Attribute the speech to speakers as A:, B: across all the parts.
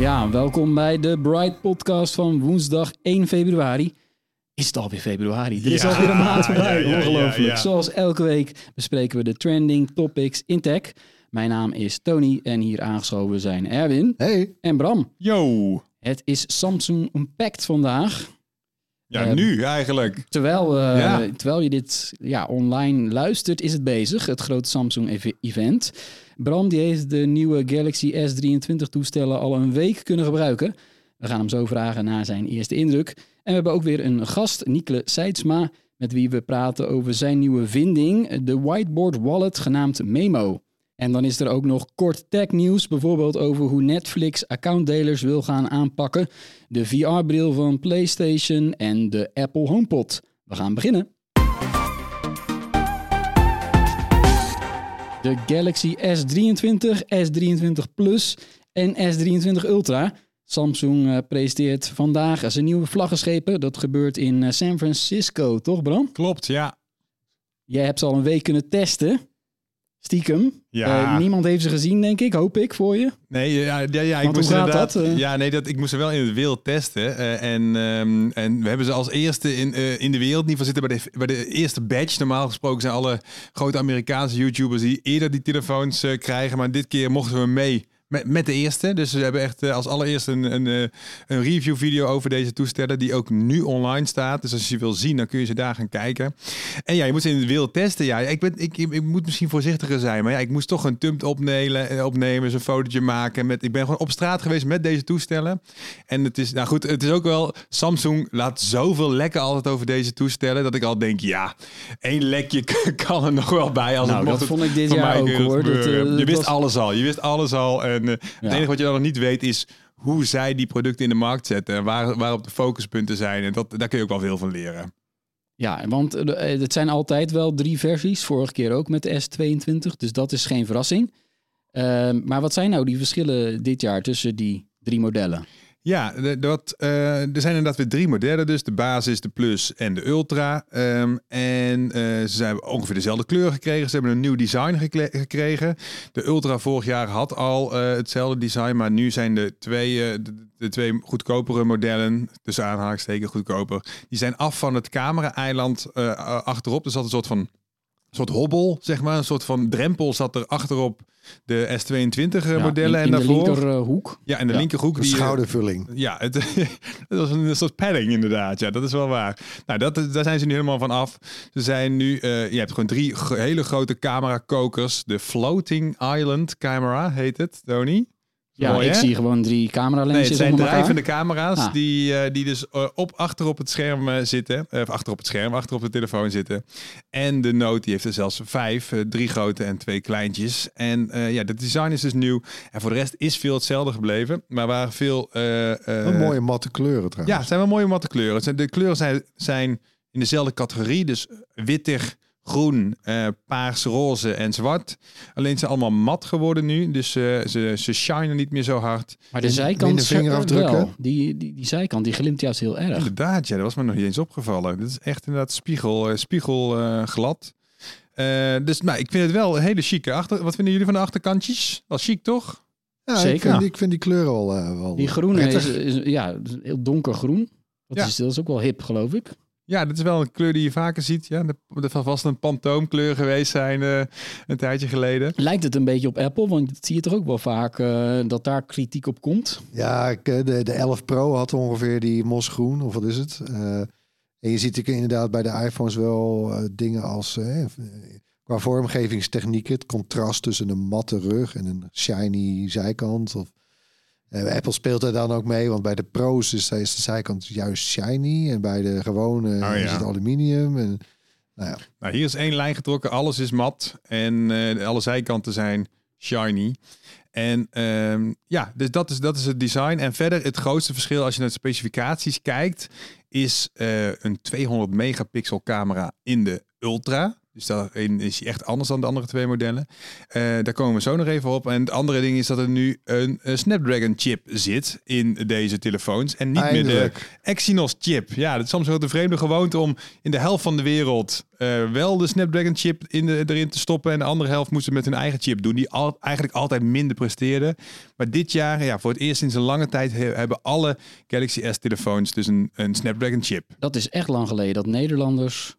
A: Ja, welkom bij de Bright Podcast van woensdag 1 februari. Is het alweer februari? Er is
B: Ja,
A: alweer een maand voorbij.
B: ja, ja,
A: Ongelooflijk.
B: ja, ja.
A: Zoals elke week bespreken we de trending topics in tech. Mijn naam is Tony en hier aangeschoven zijn Erwin
B: Hey.
A: en Bram.
B: Yo.
A: Het is Samsung Unpacked vandaag.
B: Ja,
A: Eh,
B: nu eigenlijk.
A: Terwijl, eh,
B: Ja.
A: terwijl je dit ja, online luistert, is het bezig. Het grote Samsung ev- event. Bram die heeft de nieuwe Galaxy S23 toestellen al een week kunnen gebruiken. We gaan hem zo vragen naar zijn eerste indruk. En we hebben ook weer een gast, Nikle Seidsma, met wie we praten over zijn nieuwe vinding, de whiteboard wallet genaamd Memo. En dan is er ook nog kort tech nieuws, bijvoorbeeld over hoe Netflix accountdelers wil gaan aanpakken, de VR-bril van PlayStation en de Apple HomePod. We gaan beginnen. De Galaxy S23, S23 Plus en S23 Ultra. Samsung eh, presenteert vandaag zijn nieuwe vlaggenschepen. Dat gebeurt in eh, San Francisco, toch Bram?
B: Klopt, ja.
A: Jij hebt ze al een week kunnen testen. Stiekem.
B: Ja.
A: Eh, niemand heeft ze gezien, denk ik. Hoop ik voor je.
B: Nee, ja, ja, ja ik moest inderdaad.
A: dat, eh?
B: Ja, nee, dat, ik moest ze wel in het wild testen. eh, en, ehm, en we hebben ze als eerste in, in de wereld, in ieder geval zitten bij de, bij de eerste badge. Normaal gesproken zijn alle grote Amerikaanse YouTubers die eerder die telefoons krijgen. Maar dit keer mochten we mee met, met de eerste. Dus we hebben echt eh, als allereerste een, een, eh, een review video over deze toestellen. Die ook nu online staat. Dus als je wil zien, dan kun je ze daar gaan kijken. En ja, je moet ze in het wild testen. Ja, ik, ben, ik, ik, moet misschien voorzichtiger zijn. Maar ja, ik moest toch een tumpt opnemen, eh, opnemen zo'n fotootje maken. Met, ik ben gewoon op straat geweest met deze toestellen. En het is, nou goed, het is ook wel... Samsung laat zoveel lekken altijd over deze toestellen... dat ik al denk, ja, één lekje kan er nog wel bij. Als
A: Nou,
B: het mocht
A: dat vond ik dit jaar ook, hoor. Dat,
B: je wist
A: was-
B: alles al. Je wist alles al. En eh,
A: Ja.
B: het enige wat je dan nog niet weet is hoe zij die producten in de markt zetten. En waar, waarop de focuspunten zijn. En dat, daar kun je ook wel veel van leren.
A: Ja, want eh, het zijn altijd wel drie versies. Vorige keer ook met de S22. Dus dat is geen verrassing. Ehm, maar wat zijn nou die verschillen dit jaar tussen die drie modellen?
B: Ja, dat, eh, er zijn inderdaad weer drie modellen. Dus de basis, de plus en de ultra. Ehm, en eh, ze hebben ongeveer dezelfde kleur gekregen. Ze hebben een nieuw design gekregen. De ultra vorig jaar had al eh, hetzelfde design. Maar nu zijn de twee, de, de twee goedkopere modellen, tussen aanhalingstekens goedkoper, die zijn af van het camera-eiland achterop. Er zat een soort van soort hobbel, zeg maar. Een soort van drempel zat er achterop de S22
A: Ja,
B: modellen.
A: in, in
B: en
A: de
B: daarvoor...
A: linkerhoek.
B: ja, in de
A: Ja,
B: linkerhoek. Die, eh,
C: schoudervulling.
B: ja, het, het was een soort padding inderdaad. Ja, dat is wel waar. Nou, dat, daar zijn ze nu helemaal van af. Ze zijn nu, eh, je hebt gewoon drie hele grote camera-kokers. De Floating Island Camera heet het, Tony.
A: Ja,
B: Mooi,
A: ik
B: hè?
A: zie gewoon drie
B: Nee,
A: cameralensjes
B: het zijn drijvende camera's
A: Ah.
B: die, eh, die dus eh, op, achter op het scherm eh, zitten. Eh, Of achter op het scherm, achter op de telefoon zitten. En de Note die heeft er zelfs vijf. drie grote en twee kleintjes. En eh, ja, de design is dus nieuw. En voor de rest is veel hetzelfde gebleven. Maar waar veel... eh, eh,
C: Een mooie matte kleuren
B: ja, het zijn wel mooie matte kleuren. Het zijn, de kleuren zijn, zijn in dezelfde categorie. Dus wittig, groen, eh, paars, roze en zwart. Alleen ze zijn allemaal mat geworden nu. Dus eh, ze, ze shinen niet meer zo hard.
A: Maar de zijkant
C: vingerafdrukken?
A: wel. Die, die, die zijkant die glimt juist heel erg.
B: Inderdaad, ja, dat was me nog niet eens opgevallen. Dit is echt inderdaad spiegel, eh, spiegel eh, glad. Eh, dus nou, ik vind het wel een hele chique achter. Wat vinden jullie van de achterkantjes? Wel chic, toch?
C: Ja,
A: Zeker.
C: Ik vind, ik vind die kleuren wel, eh, wel
A: Die groene is, is ja, is heel donkergroen. Dat,
B: Ja.
A: is, dat is ook wel hip, geloof ik.
B: Ja, dat is wel een kleur die je vaker ziet. Ja, dat zal vast een pantoomkleur geweest zijn uh, een tijdje geleden.
A: Lijkt het een beetje op Apple? Want dat zie je toch ook wel vaak uh, dat daar kritiek op komt.
C: Ja, de, de 11 Pro had ongeveer die mosgroen, of wat is het? Uh, en je ziet inderdaad bij de iPhones wel dingen als qua vormgevingstechnieken, het contrast tussen een matte rug en een shiny zijkant. Of, uh, Apple speelt er dan ook mee, want bij de Pro's is, is de zijkant juist shiny en bij de gewone oh, is het aluminium. En, nou, ja.
B: nou, hier is één lijn getrokken, alles is mat en uh, alle zijkanten zijn shiny. En um, ja, dus dat is, dat is het design. En verder het grootste verschil als je naar de specificaties kijkt, is uh, een 200 megapixel camera in de Ultra. Dus daarin is hij echt anders dan de andere twee modellen. Uh, daar komen we zo nog even op. En het andere ding is dat er nu een, Snapdragon chip zit in deze telefoons. En niet meer de Exynos chip. Ja, dat is soms wel de vreemde gewoonte om in de helft van de wereld uh, wel de Snapdragon chip in de, erin te stoppen. En de andere helft moesten met hun eigen chip doen. Die al, eigenlijk altijd minder presteerde. Maar dit jaar, ja, voor het eerst sinds een lange tijd, hebben alle Galaxy S telefoons dus een, een Snapdragon chip.
A: Dat is echt lang geleden dat Nederlanders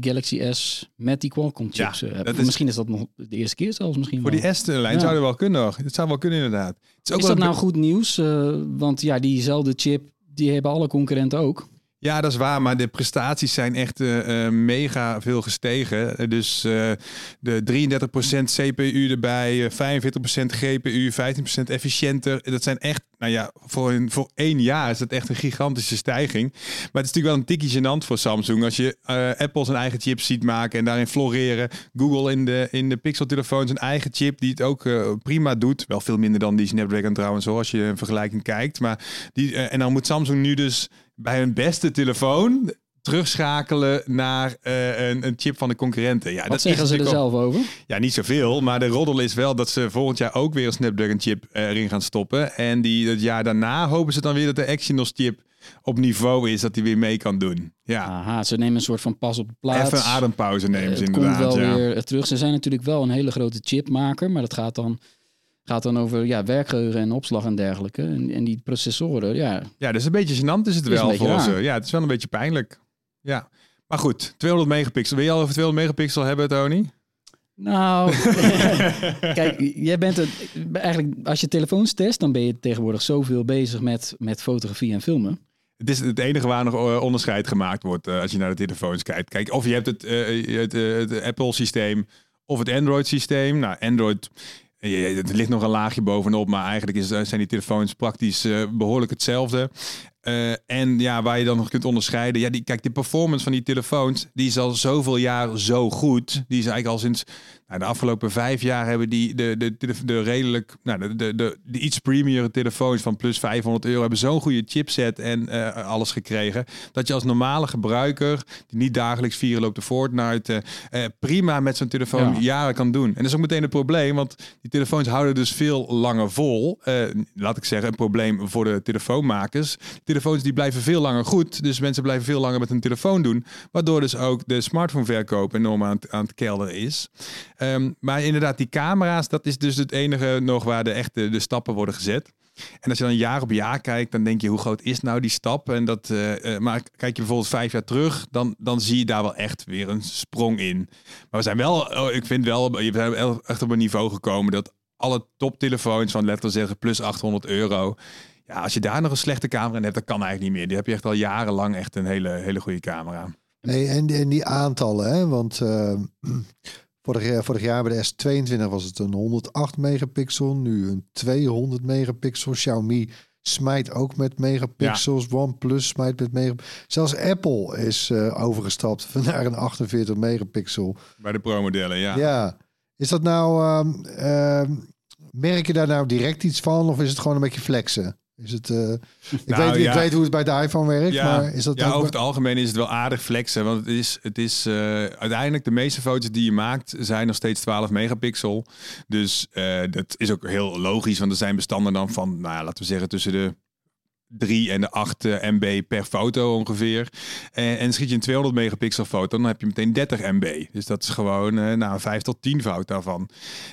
A: de Galaxy S met die Qualcomm chips ja. Is, misschien is dat nog de eerste keer zelfs misschien
B: Voor die S-lijn ja. zou er wel kunnen nog. Het zou wel kunnen inderdaad. Het
A: is, ook is dat nou goed nieuws? Uh, want ja, diezelfde chip, die hebben alle concurrenten ook.
B: Ja, dat is waar, maar de prestaties zijn echt uh, mega veel gestegen. Dus uh, de 33% CPU erbij, 45% GPU, 15% efficiënter. Dat zijn echt, nou ja, voor, een, voor één jaar is dat echt een gigantische stijging. Maar het is natuurlijk wel een tikje gênant voor Samsung. Als je uh, Apple zijn eigen chip ziet maken en daarin floreren. Google in de, in de Pixel-telefoon zijn eigen chip die het ook prima doet. Wel veel minder dan die Snapdragon trouwens, zoals je een vergelijking kijkt. Maar die, en dan moet Samsung nu dus bij hun beste telefoon terugschakelen naar uh, een, een, chip van de concurrenten. Ja,
A: Wat dat zeggen ze er zelf over?
B: Ja, niet zoveel. Maar de roddel is wel dat ze volgend jaar ook weer een Snapdragon chip uh, erin gaan stoppen. En die, het jaar daarna hopen ze dan weer dat de Exynos chip op niveau is dat hij weer mee kan doen. Ja.
A: Aha, ze nemen een soort van pas op de plaats.
B: Even een adempauze nemen ze uh, inderdaad.
A: Komt wel weer terug. Ze zijn natuurlijk wel een hele grote chipmaker, maar dat gaat dan gaat dan over ja, werkgeheugen en opslag en dergelijke. En, en die processoren, ja.
B: Ja, dus een beetje gênant is het wel voor ze. Ja, het is wel een beetje pijnlijk. Ja. Maar goed, 200 megapixel. Wil je al over 200 megapixel hebben, Tony?
A: Nou, kijk, jij bent het eigenlijk als je telefoons test, dan ben je tegenwoordig zoveel bezig met, met fotografie en filmen.
B: Het is het enige waar nog eh, onderscheid gemaakt wordt uh, als je naar de telefoons kijkt. Kijk, of je hebt het, uh, het, het Apple-systeem of het Android-systeem. Nou, Android er ligt nog een laagje bovenop, maar eigenlijk is, zijn die telefoons praktisch uh, behoorlijk hetzelfde. Uh, en ja, waar je dan nog kunt onderscheiden. Ja, die, kijk, de performance van die telefoons, die is al zoveel jaar zo goed. Die is eigenlijk al sinds nou, de afgelopen vijf jaar hebben die de, de, de, de redelijk, nou, de, de, de, de iets premiere telefoons van plus 500 euro hebben zo'n goede chipset en uh, alles gekregen. Dat je als normale gebruiker, die niet dagelijks vieren loopt de Fortnite, uh, prima met zo'n telefoon ja. jaren kan doen. En dat is ook meteen een probleem, want die telefoons houden dus veel langer vol. laat ik zeggen, een probleem voor de telefoonmakers telefoons die blijven veel langer goed. Dus mensen blijven veel langer met hun telefoon doen. Waardoor dus ook de smartphoneverkoop enorm aan, aan het kelderen is. Um, maar inderdaad, die camera's, dat is dus het enige nog waar de echte de stappen worden gezet. En als je dan jaar op jaar kijkt, dan denk je hoe groot is nou die stap? En dat, uh, maar kijk je bijvoorbeeld vijf jaar terug, dan, dan zie je daar wel echt weer een sprong in. Maar we zijn wel, oh, ik vind wel, we zijn echt op een niveau gekomen dat alle toptelefoons van we zeggen plus 800 euro ja, als je daar nog een slechte camera in hebt, dat kan eigenlijk niet meer. Die heb je echt al jarenlang echt een hele, hele goede camera.
C: Nee, en, en die aantallen, hè? want uh, vorig, vorig jaar bij de S22 was het een 108 megapixel, nu een 200 megapixel. Xiaomi smijt ook met megapixels, OnePlus smijt met megapixels. Zelfs Apple is uh, overgestapt naar een 48 megapixel.
B: Bij de Pro-modellen, ja.
C: Ja, is dat nou... Uh, merk je daar nou direct iets van of is het gewoon een beetje flexen? Is het, uh, ik, nou, weet, ik weet hoe het bij de iPhone werkt, ja, maar is dat
B: Ja, over het algemeen is het wel aardig flexen. Want het is, het is uh, uiteindelijk de meeste foto's die je maakt zijn nog steeds 12 megapixel. Dus uh, dat is ook heel logisch, want er zijn bestanden dan van, nou ja, laten we zeggen tussen de 3 en de 8 eh, MB per foto ongeveer. En, en schiet je een 200 megapixel foto, dan heb je meteen 30 MB. Dus dat is gewoon uh, nou, 5 tot 10 fout daarvan.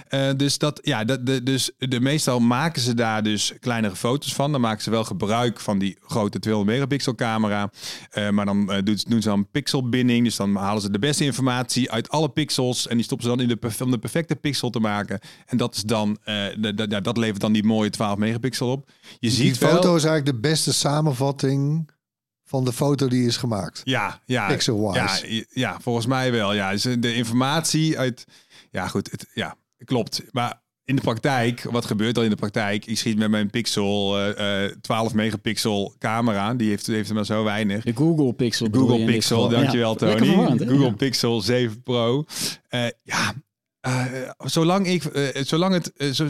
B: Uh, dus dat, ja, dat, de, dus de, meestal maken ze daar dus kleinere foto's van. Dan maken ze wel gebruik van die grote 200 megapixel camera. Uh, maar dan doen, doen ze dan pixelbinding. Dus dan halen ze de beste informatie uit alle pixels. En die stoppen ze dan in de, om de perfecte pixel te maken. En dat is dan, de, de, dat levert dan die mooie 12 megapixel op. Je
C: die
B: ziet
C: foto
B: wel,
C: is eigenlijk de beste samenvatting van de foto die is gemaakt.
B: Ja, ja,
C: Pixel-wise.
B: ja, ja, volgens mij wel. Ja, dus de informatie uit. Ja, goed. Het, ja, klopt. Maar in de praktijk, wat gebeurt er in de praktijk? Ik schiet met mijn Pixel uh, uh, 12 megapixel camera. Die heeft, heeft er maar zo weinig.
A: De Google Pixel.
B: De Google Pixel, dankjewel ja, Tony.
A: Verwarrend,
B: Google
A: ja.
B: Pixel 7 Pro. Uh, ja, uh, zolang ik, zolang het, zo,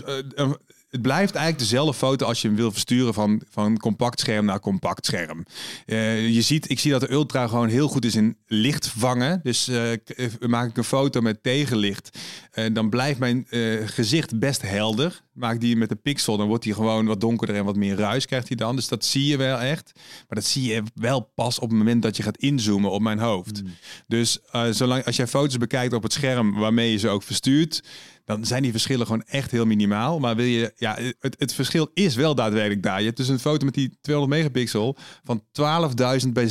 B: het blijft eigenlijk dezelfde foto als je hem wil versturen van, van compact scherm naar compact scherm. Uh, je ziet, ik zie dat de Ultra gewoon heel goed is in licht vangen. Dus uh, maak ik een foto met tegenlicht, uh, dan blijft mijn gezicht best helder. Maak die met de pixel, dan wordt hij gewoon wat donkerder en wat meer ruis krijgt hij dan. Dus dat zie je wel echt. Maar dat zie je wel pas op het moment dat je gaat inzoomen op mijn hoofd. Mm. Dus zolang als jij foto's bekijkt op het scherm waarmee je ze ook verstuurt, dan zijn die verschillen gewoon echt heel minimaal. Maar wil je, ja, het, het verschil is wel daadwerkelijk daar. Je hebt dus een foto met die 200 megapixel van 12.000 bij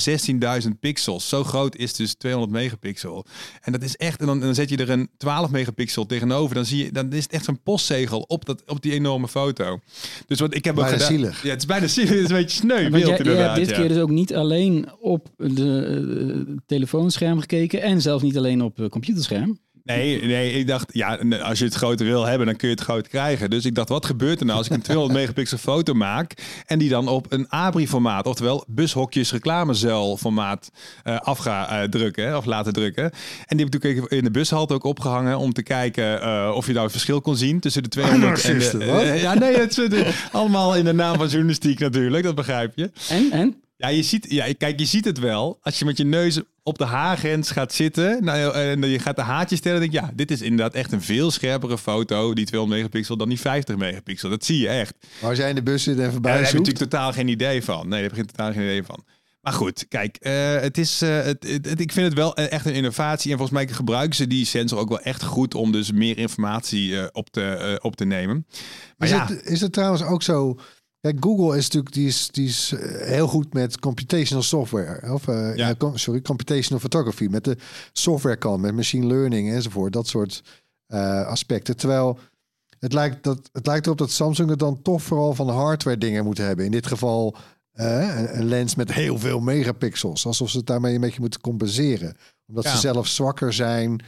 B: 16.000 pixels. Zo groot is dus 200 megapixel. En dat is echt, en dan, dan zet je er een 12 megapixel tegenover. Dan zie je, dan is het echt zo'n postzegel op, dat, op die enorme foto. Dus wat ik heb
C: bijna
B: ook gedaan,
C: zielig.
B: Ja, het is bijna zielig. Het is een beetje sneu.
A: Want
B: beeld
A: jij, jij
B: inderdaad,
A: hebt dit
B: ja.
A: keer dus ook niet alleen op de uh, telefoonscherm gekeken en zelfs niet alleen op uh, computerscherm.
B: Nee, nee, ik dacht, ja, als je het groter wil hebben, dan kun je het groot krijgen. Dus ik dacht, wat gebeurt er nou als ik een 200 megapixel foto maak en die dan op een ABRI-formaat, oftewel bushokjes reclamezuil formaat uh, af ga uh, drukken of laten drukken. En die heb ik natuurlijk in de bushalte ook opgehangen om te kijken uh, of je nou het verschil kon zien tussen de 200 en de... ja, nee, het zit allemaal in de naam van journalistiek natuurlijk, dat begrijp je.
A: En? En?
B: Ja, je ziet, ja, kijk, je ziet het wel. Als je met je neus op de haargrens gaat zitten nou, en je gaat de haartjes stellen, denk je, ja, dit is inderdaad echt een veel scherpere foto, die 200 megapixel, dan die 50 megapixel. Dat zie je echt.
C: Maar als jij in de bus zit en voorbij
B: ja, daar heb je natuurlijk totaal geen idee van. Nee, daar heb je totaal geen idee van. Maar goed, kijk, uh, het is, uh, het, het, het, ik vind het wel echt een innovatie. En volgens mij gebruiken ze die sensor ook wel echt goed om dus meer informatie uh, op, te, op te nemen. Maar
C: is,
B: ja.
C: het, is het trouwens ook zo... Kijk, Google is natuurlijk die is, die is heel goed met computational software. Of, uh, ja. Sorry, computational photography. Met de software kan, met machine learning enzovoort. Dat soort uh, aspecten. Terwijl het lijkt, dat, het lijkt erop dat Samsung het dan toch vooral van hardware dingen moet hebben. In dit geval een, een, lens met heel veel megapixels. Alsof ze het daarmee een beetje moeten compenseren. Omdat ja. ze zelf zwakker zijn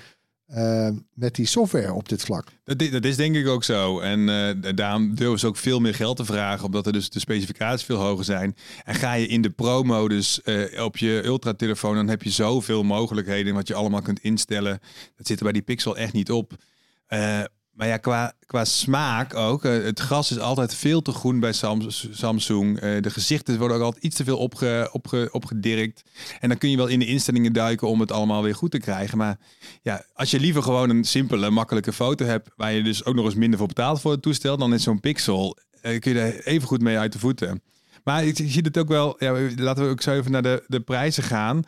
C: uh, met die software op dit vlak.
B: Dat, dat is denk ik ook zo. En uh, daarom durven ze ook veel meer geld te vragen, omdat er dus de specificaties veel hoger zijn. En ga je in de pro-modus uh, op je ultra-telefoon, dan heb je zoveel mogelijkheden wat je allemaal kunt instellen. Dat zit er bij die Pixel echt niet op. Maar ja, qua, qua smaak ook. het gras is altijd veel te groen bij Samsung. de gezichten worden ook altijd iets te veel opge, opge, opgedirkt. En dan kun je wel in de instellingen duiken om het allemaal weer goed te krijgen. Maar ja, als je liever gewoon een simpele, makkelijke foto hebt... waar je dus ook nog eens minder voor betaalt voor het toestel... dan is zo'n Pixel, kun je er even goed mee uit de voeten. Maar ik zie het ook wel... Ja, laten we ook zo even naar de, de prijzen gaan.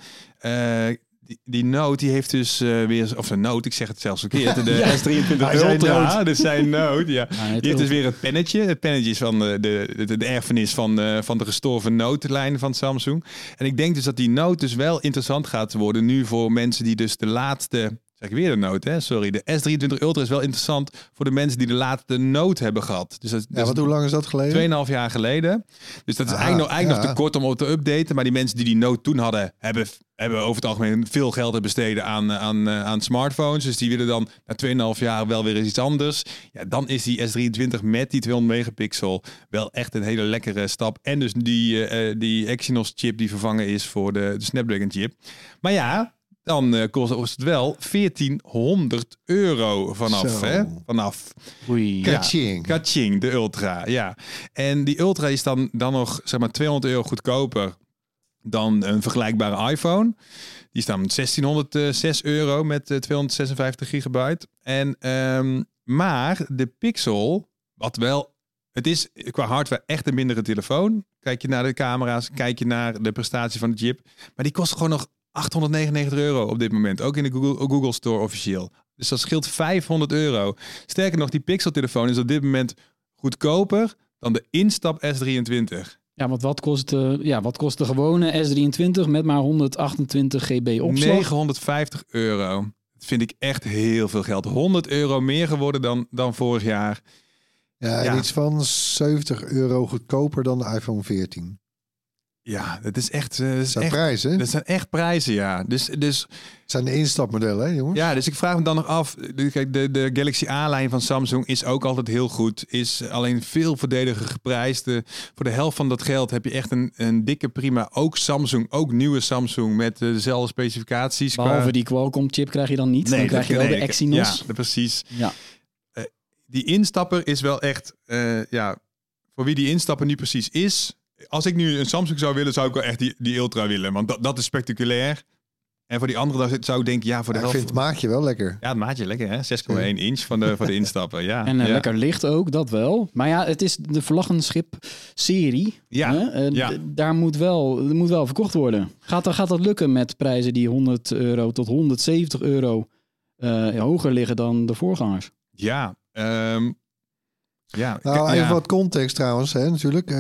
B: Die, die Note die heeft dus uh, weer, of een Note, ik zeg het zelfs verkeerd, de ja. S23 Ultra, dus zijn Note, ja. ja die heeft dus weer het pennetje. Het pennetje is van de, de, de, de erfenis van, uh, van de gestorven Note-lijn van Samsung. En ik denk dus dat die Note dus wel interessant gaat worden nu voor mensen die dus de laatste Zeg ik weer de Note, hè? Sorry. De S23 Ultra is wel interessant voor de mensen die de laatste Note hebben gehad. Dus dat,
C: ja, wat, hoe lang is dat geleden?
B: 2,5 jaar geleden. Dus dat is ah, eigenlijk, nog, eigenlijk ja. nog te kort om op te updaten. Maar die mensen die die Note toen hadden, hebben, hebben over het algemeen veel geld te besteden aan, aan, aan smartphones. Dus die willen dan na 2,5 jaar wel weer eens iets anders. Ja, dan is die S23 met die 200 megapixel wel echt een hele lekkere stap. En dus die, uh, die Exynos chip die vervangen is voor de, de Snapdragon chip. Maar ja, dan uh, kost het wel 1400 euro vanaf.
C: Zo.
B: Hè? Vanaf.
A: Oei.
C: Kaching.
B: Ja, Kaching, de Ultra. Ja. En die Ultra is dan, dan nog zeg maar 200 euro goedkoper dan een vergelijkbare iPhone. Die is dan 1606 euro met uh, 256 gigabyte. En, um, maar de Pixel, wat wel Het is qua hardware echt een mindere telefoon. Kijk je naar de camera's, kijk je naar de prestatie van de chip. Maar die kost gewoon nog 899 euro op dit moment. Ook in de Google, Google Store officieel. Dus dat scheelt 500 euro. Sterker nog, die Pixel-telefoon is op dit moment goedkoper dan de instap S23.
A: Ja, want wat kost, de, ja, wat kost de gewone S23 met maar 128 GB opslag?
B: 950 euro. Dat vind ik echt heel veel geld. 100 euro meer geworden dan, dan vorig jaar.
C: Ja, en
B: Ja.
C: iets van 70 euro goedkoper dan de iPhone 14.
B: Ja, het is echt... eh, het
C: Dat
B: is
C: zijn
B: echt
C: prijzen.
B: dat zijn echt prijzen, ja. Dus, dus
C: Dat zijn de instapmodellen, hè, jongens?
B: Ja, dus ik vraag me dan nog af. de- Kijk, de, de Galaxy A-lijn van Samsung is ook altijd heel goed. Is alleen veel voordeliger geprijsd. De- voor de helft van dat geld heb je echt een, een dikke prima. Ook Samsung, ook nieuwe Samsung met eh, dezelfde specificaties. qua-
A: Behalve die Qualcomm chip krijg je dan niet. dan krijg je wel
B: nee,
A: de Exynos.
B: Ja, precies.
A: Ja.
B: Die instapper is wel echt, eh, ja, voor wie die instapper niet precies is. Als ik nu een Samsung zou willen, zou ik wel echt die, die Ultra willen. Want dat, dat is spectaculair. En voor die andere dan zou ik denken, ja, voor de
C: Ja, ik
B: helft...
C: vind het maatje wel lekker.
B: Ja, het maatje lekker hè, 6,1 inch van de, van de instapper. Ja,
A: En eh,
B: ja.
A: lekker licht ook, dat wel. Maar ja, het is de Vlaggenschip serie.
B: Ja,
A: Hè? En
B: ja.
A: Daar moet wel, moet wel verkocht worden. Gaat, dat- gaat dat lukken met prijzen die 100 euro tot 170 euro eh, hoger liggen dan de voorgangers?
B: Ja, ehm, ja.
C: Nou, even
B: ja.
C: wat context trouwens, hè, natuurlijk.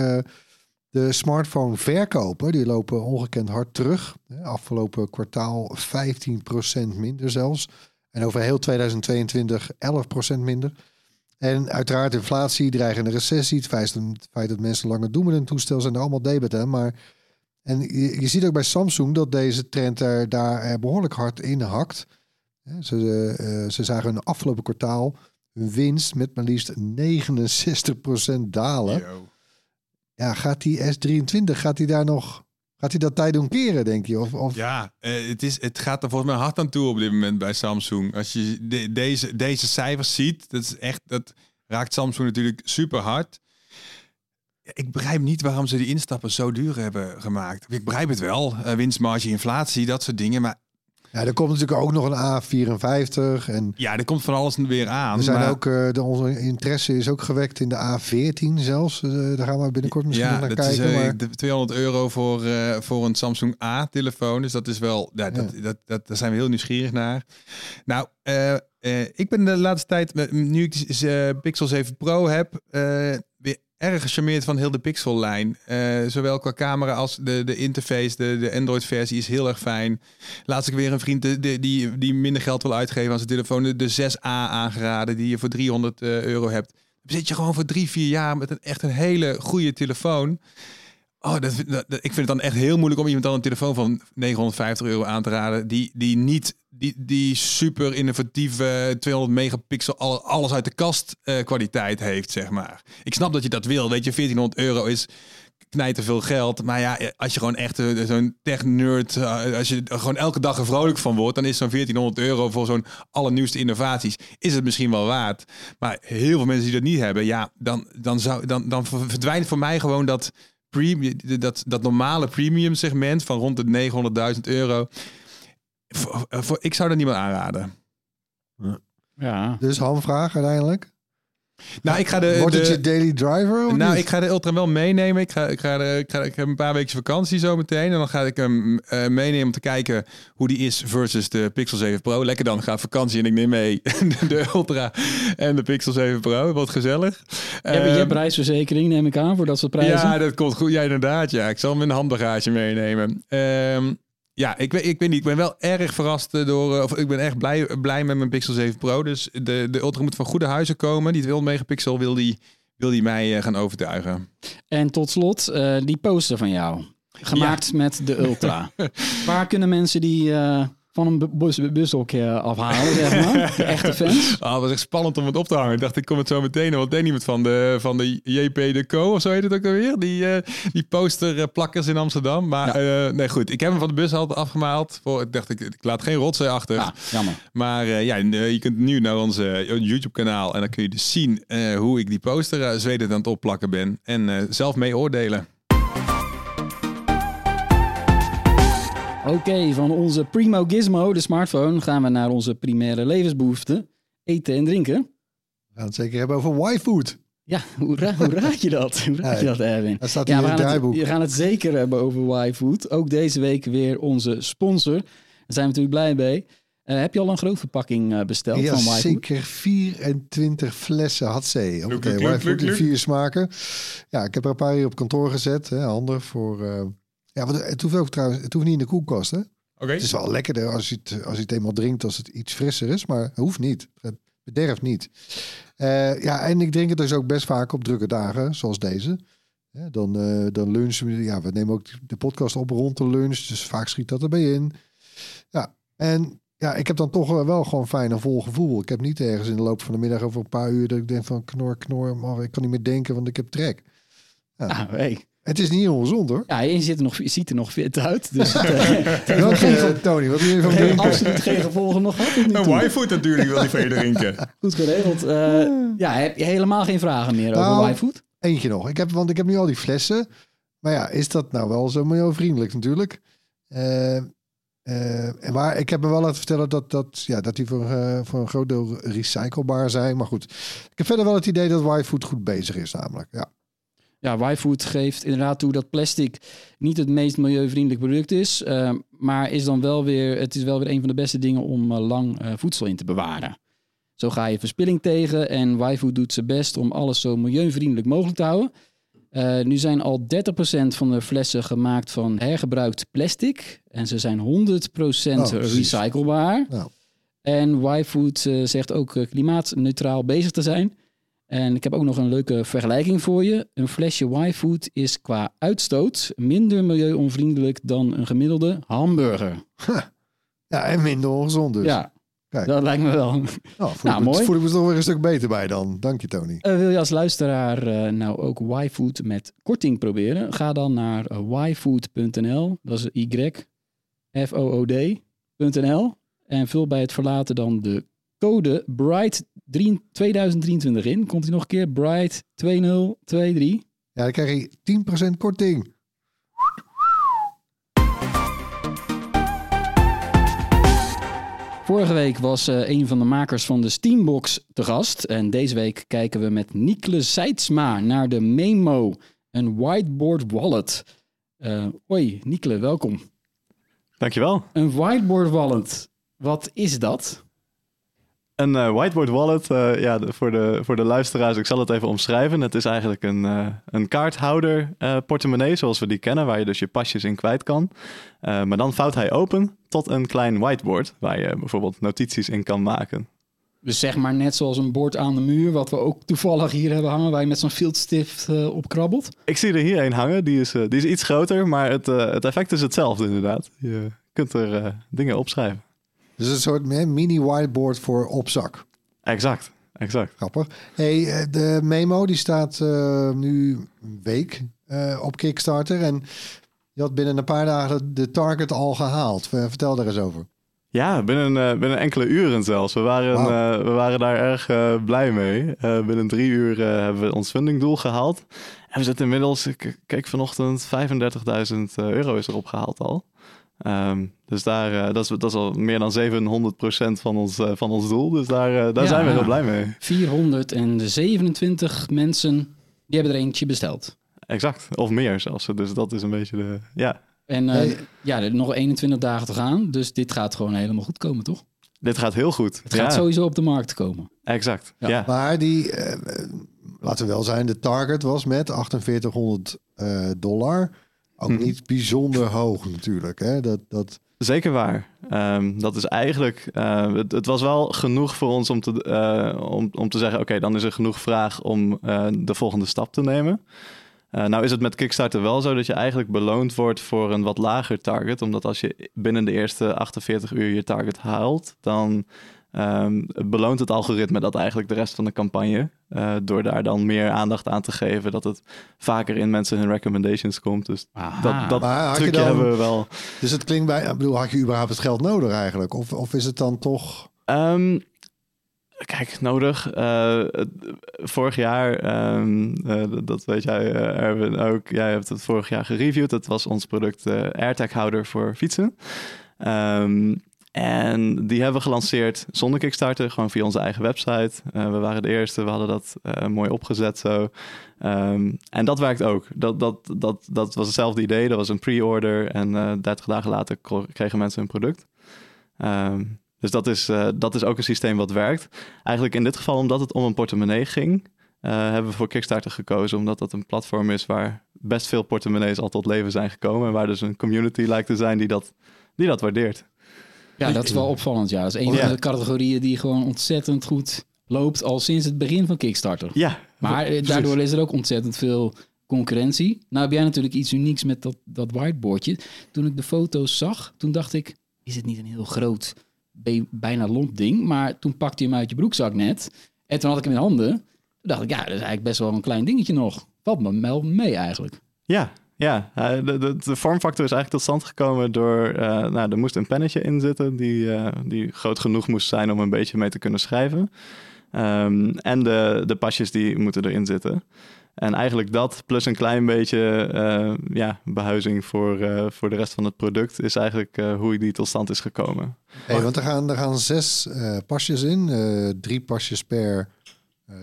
C: De smartphone verkopen, die lopen ongekend hard terug. Afgelopen kwartaal 15% minder zelfs. En over heel 2022 11% minder. En uiteraard inflatie, dreigende recessie, het feit, dat mensen langer doen met een toestel, zijn er allemaal debet. Hè? Maar, en je, ziet ook bij Samsung dat deze trend er, daar behoorlijk hard in hakt. Ze, eh, ze zagen hun afgelopen kwartaal hun winst met maar liefst 69% dalen. Ja, gaat die S23, gaat die daar nog, gaat hij dat tijd doen keren, denk je? Of, of
B: Ja, eh, het, is, het gaat er volgens mij hard aan toe op dit moment bij Samsung. Als je de- deze, deze cijfers ziet, dat, is echt, dat raakt Samsung natuurlijk super hard. Ik begrijp niet waarom ze die instappen zo duur hebben gemaakt. Ik begrijp het wel, eh, winstmarge, inflatie, dat soort dingen. Maar
C: ja, er komt natuurlijk ook nog een A54 en
B: ja, er komt van alles weer aan.
C: er zijn
B: maar-
C: ook, eh, de, onze interesse is ook gewekt in de A14 zelfs. Eh, daar gaan we binnenkort misschien
B: Ja,
C: naar
B: dat is
C: kijken.
B: eh,
C: maar
B: de 200 euro voor, voor een Samsung A-telefoon. Dus dat is wel, ja, dat, Dat, dat, daar zijn we heel nieuwsgierig naar. Nou, ik ben de laatste tijd, nu ik Pixel 7 Pro heb, erg gecharmeerd van heel de Pixel-lijn. Eh, zowel qua camera als de, de interface, de, de Android-versie is heel erg fijn. Laatst ik weer een vriend de- die, die minder geld wil uitgeven aan zijn telefoon, de, de 6A aangeraden, die je voor 300 eh, euro hebt. Dan zit je gewoon voor drie, vier jaar met een echt een hele goede telefoon. Oh, dat, ik vind het dan echt heel moeilijk om iemand dan een telefoon van 950 euro aan te raden. Die, die niet die, die super innovatieve 200 megapixel al- alles uit de kast eh, kwaliteit heeft, zeg maar. Ik snap dat je dat wil. Weet je, 1400 euro is knijten veel geld. Maar ja, als je gewoon echt eh, zo'n tech-nerd, eh, als je gewoon elke dag er vrolijk van wordt, dan is zo'n 1400 euro voor zo'n allernieuwste innovaties, is het misschien wel waard. Maar heel veel mensen die dat niet hebben, ja, dan, dan, zou, dan, dan verdwijnt voor mij gewoon dat, premium, dat, dat normale premium segment van rond de 900.000 euro. Voor, voor- ik zou dat niemand aanraden.
A: Ja.
C: dus hamvraag uiteindelijk.
B: Nou, ik ga de,
C: Wordt het
B: de-
C: je daily driver? Of
B: Nou,
C: niet?
B: ik ga de Ultra wel meenemen. Ik, ga, ik, ga, de- ik, ga, ik heb een paar weken vakantie zo meteen. En dan ga ik hem eh, meenemen om te kijken hoe die is versus de Pixel 7 Pro. Lekker dan, ga vakantie en ik neem mee de Ultra en de Pixel 7 Pro. Wat gezellig.
A: Je hebt, je
B: Ehm,
A: hebt reisverzekering, neem ik aan, voor dat soort prijzen.
B: ja, dat komt goed. Ja, inderdaad. Ja, ik zal hem in de handbagage meenemen. Ehm, ja, ik weet, ik weet niet. Ik ben wel erg verrast eh, door. eh, Of ik ben echt blij, blij met mijn Pixel 7 Pro. Dus de, de Ultra moet van goede huizen komen. Die 200 megapixel wil die, wil die mij eh, gaan overtuigen.
A: En tot slot, die poster van jou. Gemaakt met de Ultra. Waar kunnen mensen die van een bu- bus, afhalen, zeg maar? De echte fans.
B: Ah, was echt spannend om het op te hangen. Ik dacht, ik kom het zo meteen. Want deed iemand van de, van de JP de Co. of zo heet het ook alweer. Die, eh die posterplakkers in Amsterdam. Maar eh, nee, goed. Ik heb hem van de bus al afgemaald. Voor, ik dacht, ik, ik laat geen rotzooi achter.
A: Ja, jammer.
B: Maar eh, ja, je kunt nu naar onze YouTube kanaal. En dan kun je dus zien hoe ik die poster uh, zwedend aan het opplakken ben. En zelf mee oordelen.
A: Oké, van onze Primo Gizmo, de smartphone, gaan we naar onze primaire levensbehoeften. Eten en drinken.
C: We gaan het zeker hebben over Y-food.
A: Ja, hoe, ra hoe raad je dat? Hoe raad je dat, Erwin?
C: Dat staat
A: Ja, we
C: in het
A: gaan, het,
C: draaiboek.
A: we gaan het zeker hebben over Y-Food. Ook deze week weer onze sponsor. Daar zijn we natuurlijk blij mee. Eh, heb je al een grootverpakking eh besteld
C: Ja,
A: van Y-Food?
C: zeker 24 flessen had ze. Oké, okay,
B: kluk, kluk.
C: vier smaken. Ja, ik heb er een paar hier op kantoor gezet. Hè, handig voor... eh, ja, want het hoeft ook trouwens, het hoeft niet in de koelkast, hè?
B: Oké.
C: Het is wel lekkerder als je het, als je het eenmaal drinkt, als het iets frisser is, maar het hoeft niet. Het bederft niet. Eh, ja, en ik drink het dus ook best vaak op drukke dagen, zoals deze. Hè, dan, eh, dan lunchen we, ja, we nemen ook de podcast op rond de lunch, dus vaak schiet dat erbij in. Ja, en ja, ik heb dan toch wel gewoon fijn een vol gevoel. Ik heb niet ergens in de loop van de middag over een paar uur dat ik denk van knor, knor, maar ik kan niet meer denken, want ik heb trek.
A: Ah, hey.
C: Het is niet ongezond hoor.
A: Ja, je ziet er nog, je ziet er nog fit uit. Dus het, eh,
C: Wel
A: nog
C: geen
A: geen,
C: van Tony, wat wil je van
A: geen-
C: drinken?
A: absoluut geen gevolgen nog nu
B: Een. Y-food natuurlijk wil die van je drinken.
A: Goed geregeld. Eh, ja, heb je helemaal geen vragen meer over
C: Nou,
A: Y-Food?
C: Eentje nog. Ik heb, want ik heb nu al die flessen. Maar ja, is dat nou wel zo milieuvriendelijk natuurlijk? Eh, eh, maar ik heb me wel laten vertellen dat, dat, ja, dat die voor, eh, voor een groot deel recyclebaar zijn. Maar goed, ik heb verder wel het idee dat Y-Food goed bezig is namelijk. Ja.
A: Ja, Y-Food geeft inderdaad toe dat plastic niet het meest milieuvriendelijk product is. eh, maar is dan wel weer, het is wel weer een van de beste dingen om eh, lang eh, voedsel in te bewaren. Zo ga je verspilling tegen en Y-Food doet zijn best om alles zo milieuvriendelijk mogelijk te houden. Nu zijn al 30% van de flessen gemaakt van hergebruikt plastic. En ze zijn 100%
C: Oh,
A: recyclebaar.
C: Nou.
A: En Y-Food zegt ook klimaatneutraal bezig te zijn. En ik heb ook nog een leuke vergelijking voor je. Een flesje Y-Food is qua uitstoot minder milieuonvriendelijk dan een gemiddelde hamburger.
C: ja, en minder ongezond dus.
A: Ja,
C: Kijk.
A: dat lijkt me wel.
C: Nou, voel,
A: Nou,
C: me-
A: mooi.
C: voel ik me er toch weer een stuk beter bij dan. Dank je, Tony.
A: Eh, wil je als luisteraar eh, nou ook Y-Food met korting proberen? Ga dan naar yfood.nl. Dat is Y, F-O-O-D.nl. En vul bij het verlaten dan de code BRIGHT 2023 in. Komt hij nog een keer? BRIGHT 2023.
C: Ja, dan krijg je 10% korting.
A: Vorige week was eh, een van de makers van de Steambox te gast. En deze week kijken we met Nikle Seidsma naar de Memo, een whiteboard wallet. Eh hoi, Nikle, welkom.
D: Dankjewel.
A: Een whiteboard wallet, wat is dat?
D: Een eh, whiteboard wallet, eh, ja, de- voor, de, voor de luisteraars, ik zal het even omschrijven. Het is eigenlijk een, eh, een kaarthouder portemonnee, zoals we die kennen, waar je dus je pasjes in kwijt kan. Maar dan vouwt hij open tot een klein whiteboard, waar je bijvoorbeeld notities in kan maken.
A: Dus zeg maar net zoals een bord aan de muur, wat we ook toevallig hier hebben hangen, waar je met zo'n filtstift eh op krabbelt.
D: Ik zie er hier een hangen, die is, die is iets groter, maar het, het effect is hetzelfde inderdaad. Je kunt er dingen opschrijven.
C: Dus een soort hè, mini whiteboard voor op zak.
D: Exact, exact.
C: Grappig. Hey, eh, de memo die staat eh, nu een week eh, op Kickstarter. En je had binnen een paar dagen de target al gehaald. Ver- Vertel daar eens over.
D: Ja, binnen, binnen enkele uren zelfs. We waren, we waren daar erg blij mee. Binnen drie uur hebben we ons fundingdoel gehaald. En we zitten inmiddels, ik keek vanochtend, 35.000 euro is erop gehaald al. Ehm, dus daar, eh, dat, is, dat is al meer dan 700% van ons, eh, van ons doel. Dus daar, eh, daar
A: Ja.
D: zijn we heel blij mee.
A: 427 mensen, die hebben er eentje besteld.
D: Exact, of meer zelfs. Dus dat is een beetje de... Ja,
A: En eh,
C: Hey.
A: ja, er nog 21 dagen te gaan, dus dit gaat gewoon helemaal goed komen, toch?
D: dit gaat heel goed.
A: Het gaat
D: ja,
A: sowieso op de markt komen.
D: Exact,
A: Ja.
D: ja.
C: Maar die, laten we wel zijn, de target was met 4800 eh, dollar. Ook
D: Mhm.
C: niet bijzonder hoog natuurlijk. Hè? Dat, dat,
D: Zeker waar. Ehm, dat is eigenlijk. eh, het, het was wel genoeg voor ons om te, eh, om, om te zeggen: oké, dan is er genoeg vraag om eh, de volgende stap te nemen. Nou is het met Kickstarter wel zo dat je eigenlijk beloond wordt voor een wat lager target. Omdat als je binnen de eerste 48 uur je target haalt, dan ehm, beloont het algoritme dat eigenlijk de rest van de campagne. eh, door daar dan meer aandacht aan te geven. Dat het vaker in mensen hun recommendations komt. Dus
A: Aha.
D: dat, dat
C: Maar had je
D: trucje
C: dan-
D: hebben we wel.
C: dus het klinkt bij, ik bedoel, had je überhaupt het geld nodig eigenlijk? Of, of is het dan toch...
D: Ehm, kijk, nodig. Eh, vorig jaar, ehm, eh, dat weet jij eh, Erwin ook, jij hebt het vorig jaar gereviewd. Dat was ons product eh AirTag houder voor fietsen. Ehm, En die hebben we gelanceerd zonder Kickstarter, gewoon via onze eigen website. Uh, we waren de eerste, we hadden dat uh, mooi opgezet zo. Um, en dat werkt ook. Dat, dat, dat, dat was hetzelfde idee, dat was een pre-order. En uh, 30 dagen later kregen mensen hun product. Um, dus dat is, dat is ook een systeem wat werkt. Eigenlijk in dit geval omdat het om een portemonnee ging... hebben we voor Kickstarter gekozen, omdat dat een platform is waar best veel portemonnees al tot leven zijn gekomen. En waar dus een community lijkt te zijn die dat, die dat waardeert.
A: Ja, dat is wel opvallend. Ja, dat is een van de categorieën die gewoon ontzettend goed loopt al sinds het begin van Kickstarter.
D: Ja.
A: Maar precies. daardoor is er ook ontzettend veel concurrentie. Nou heb jij natuurlijk iets unieks met dat, dat whiteboardje. Toen ik de foto's zag, toen dacht ik, is het niet een heel groot, bijna lomp ding? Maar toen pakte je hem uit je broekzak net. En toen had ik hem in handen. Toen dacht ik, ja, dat is eigenlijk best wel een klein dingetje nog. Valt me wel mee eigenlijk.
D: Ja, ja, de, de, de, vormfactor is eigenlijk tot stand gekomen door... Uh, nou, er moest een pennetje in zitten die, uh, die groot genoeg moest zijn om een beetje mee te kunnen schrijven. Um, en de, de pasjes die moeten erin zitten. En eigenlijk dat, plus een klein beetje uh, ja, behuizing voor, voor de rest van het product... is eigenlijk hoe die tot stand is gekomen.
C: Hey, want er gaan, er gaan zes pasjes in, drie pasjes per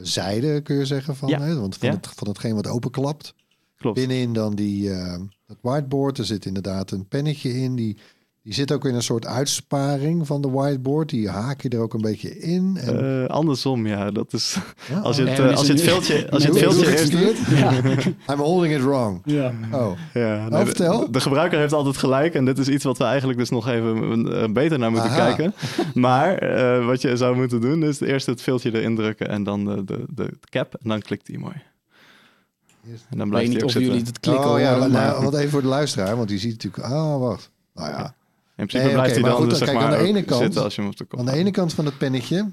C: zijde kun je zeggen. Van,
D: ja.
C: hè? Want van,
D: Ja.
C: het, van hetgeen wat openklapt.
D: Klopt.
C: Binnenin dan die, uh, dat whiteboard. Er zit inderdaad een pennetje in. Die, die zit ook in een soort uitsparing van de whiteboard. Die haak je er ook een beetje in. En,
D: Uh, andersom, ja. Dat is,
C: Ja,
D: als, je het, eh, als je het veldje, als je het doet...
C: verkeerd? I'm holding it wrong.
A: Ja.
C: Oh,
D: Ja,
C: Nou,
D: de-
C: vertel.
D: De, de gebruiker heeft altijd gelijk. En dit is iets wat we eigenlijk dus nog even uh, beter naar moeten
C: Aha.
D: kijken. Maar uh, wat je zou moeten doen is eerst het veldje erin drukken en dan de, de, de cap. En dan klikt die mooi.
C: Eerst-
D: En dan blijft
A: niet of
D: zitten.
A: jullie het klikken
C: oh ja,
A: horen,
C: nou,
A: maar-
C: want even voor de luisteraar. Want die ziet natuurlijk... Ah, wacht. Nou ja.
D: In principe
C: Nee,
D: blijft hij
C: maar
D: dan
C: goed,
D: dus, zeg
C: kijk,
D: maar
C: aan de ene kant-
D: zitten als je hem op de kop
C: Aan de ene kant van het pennetje,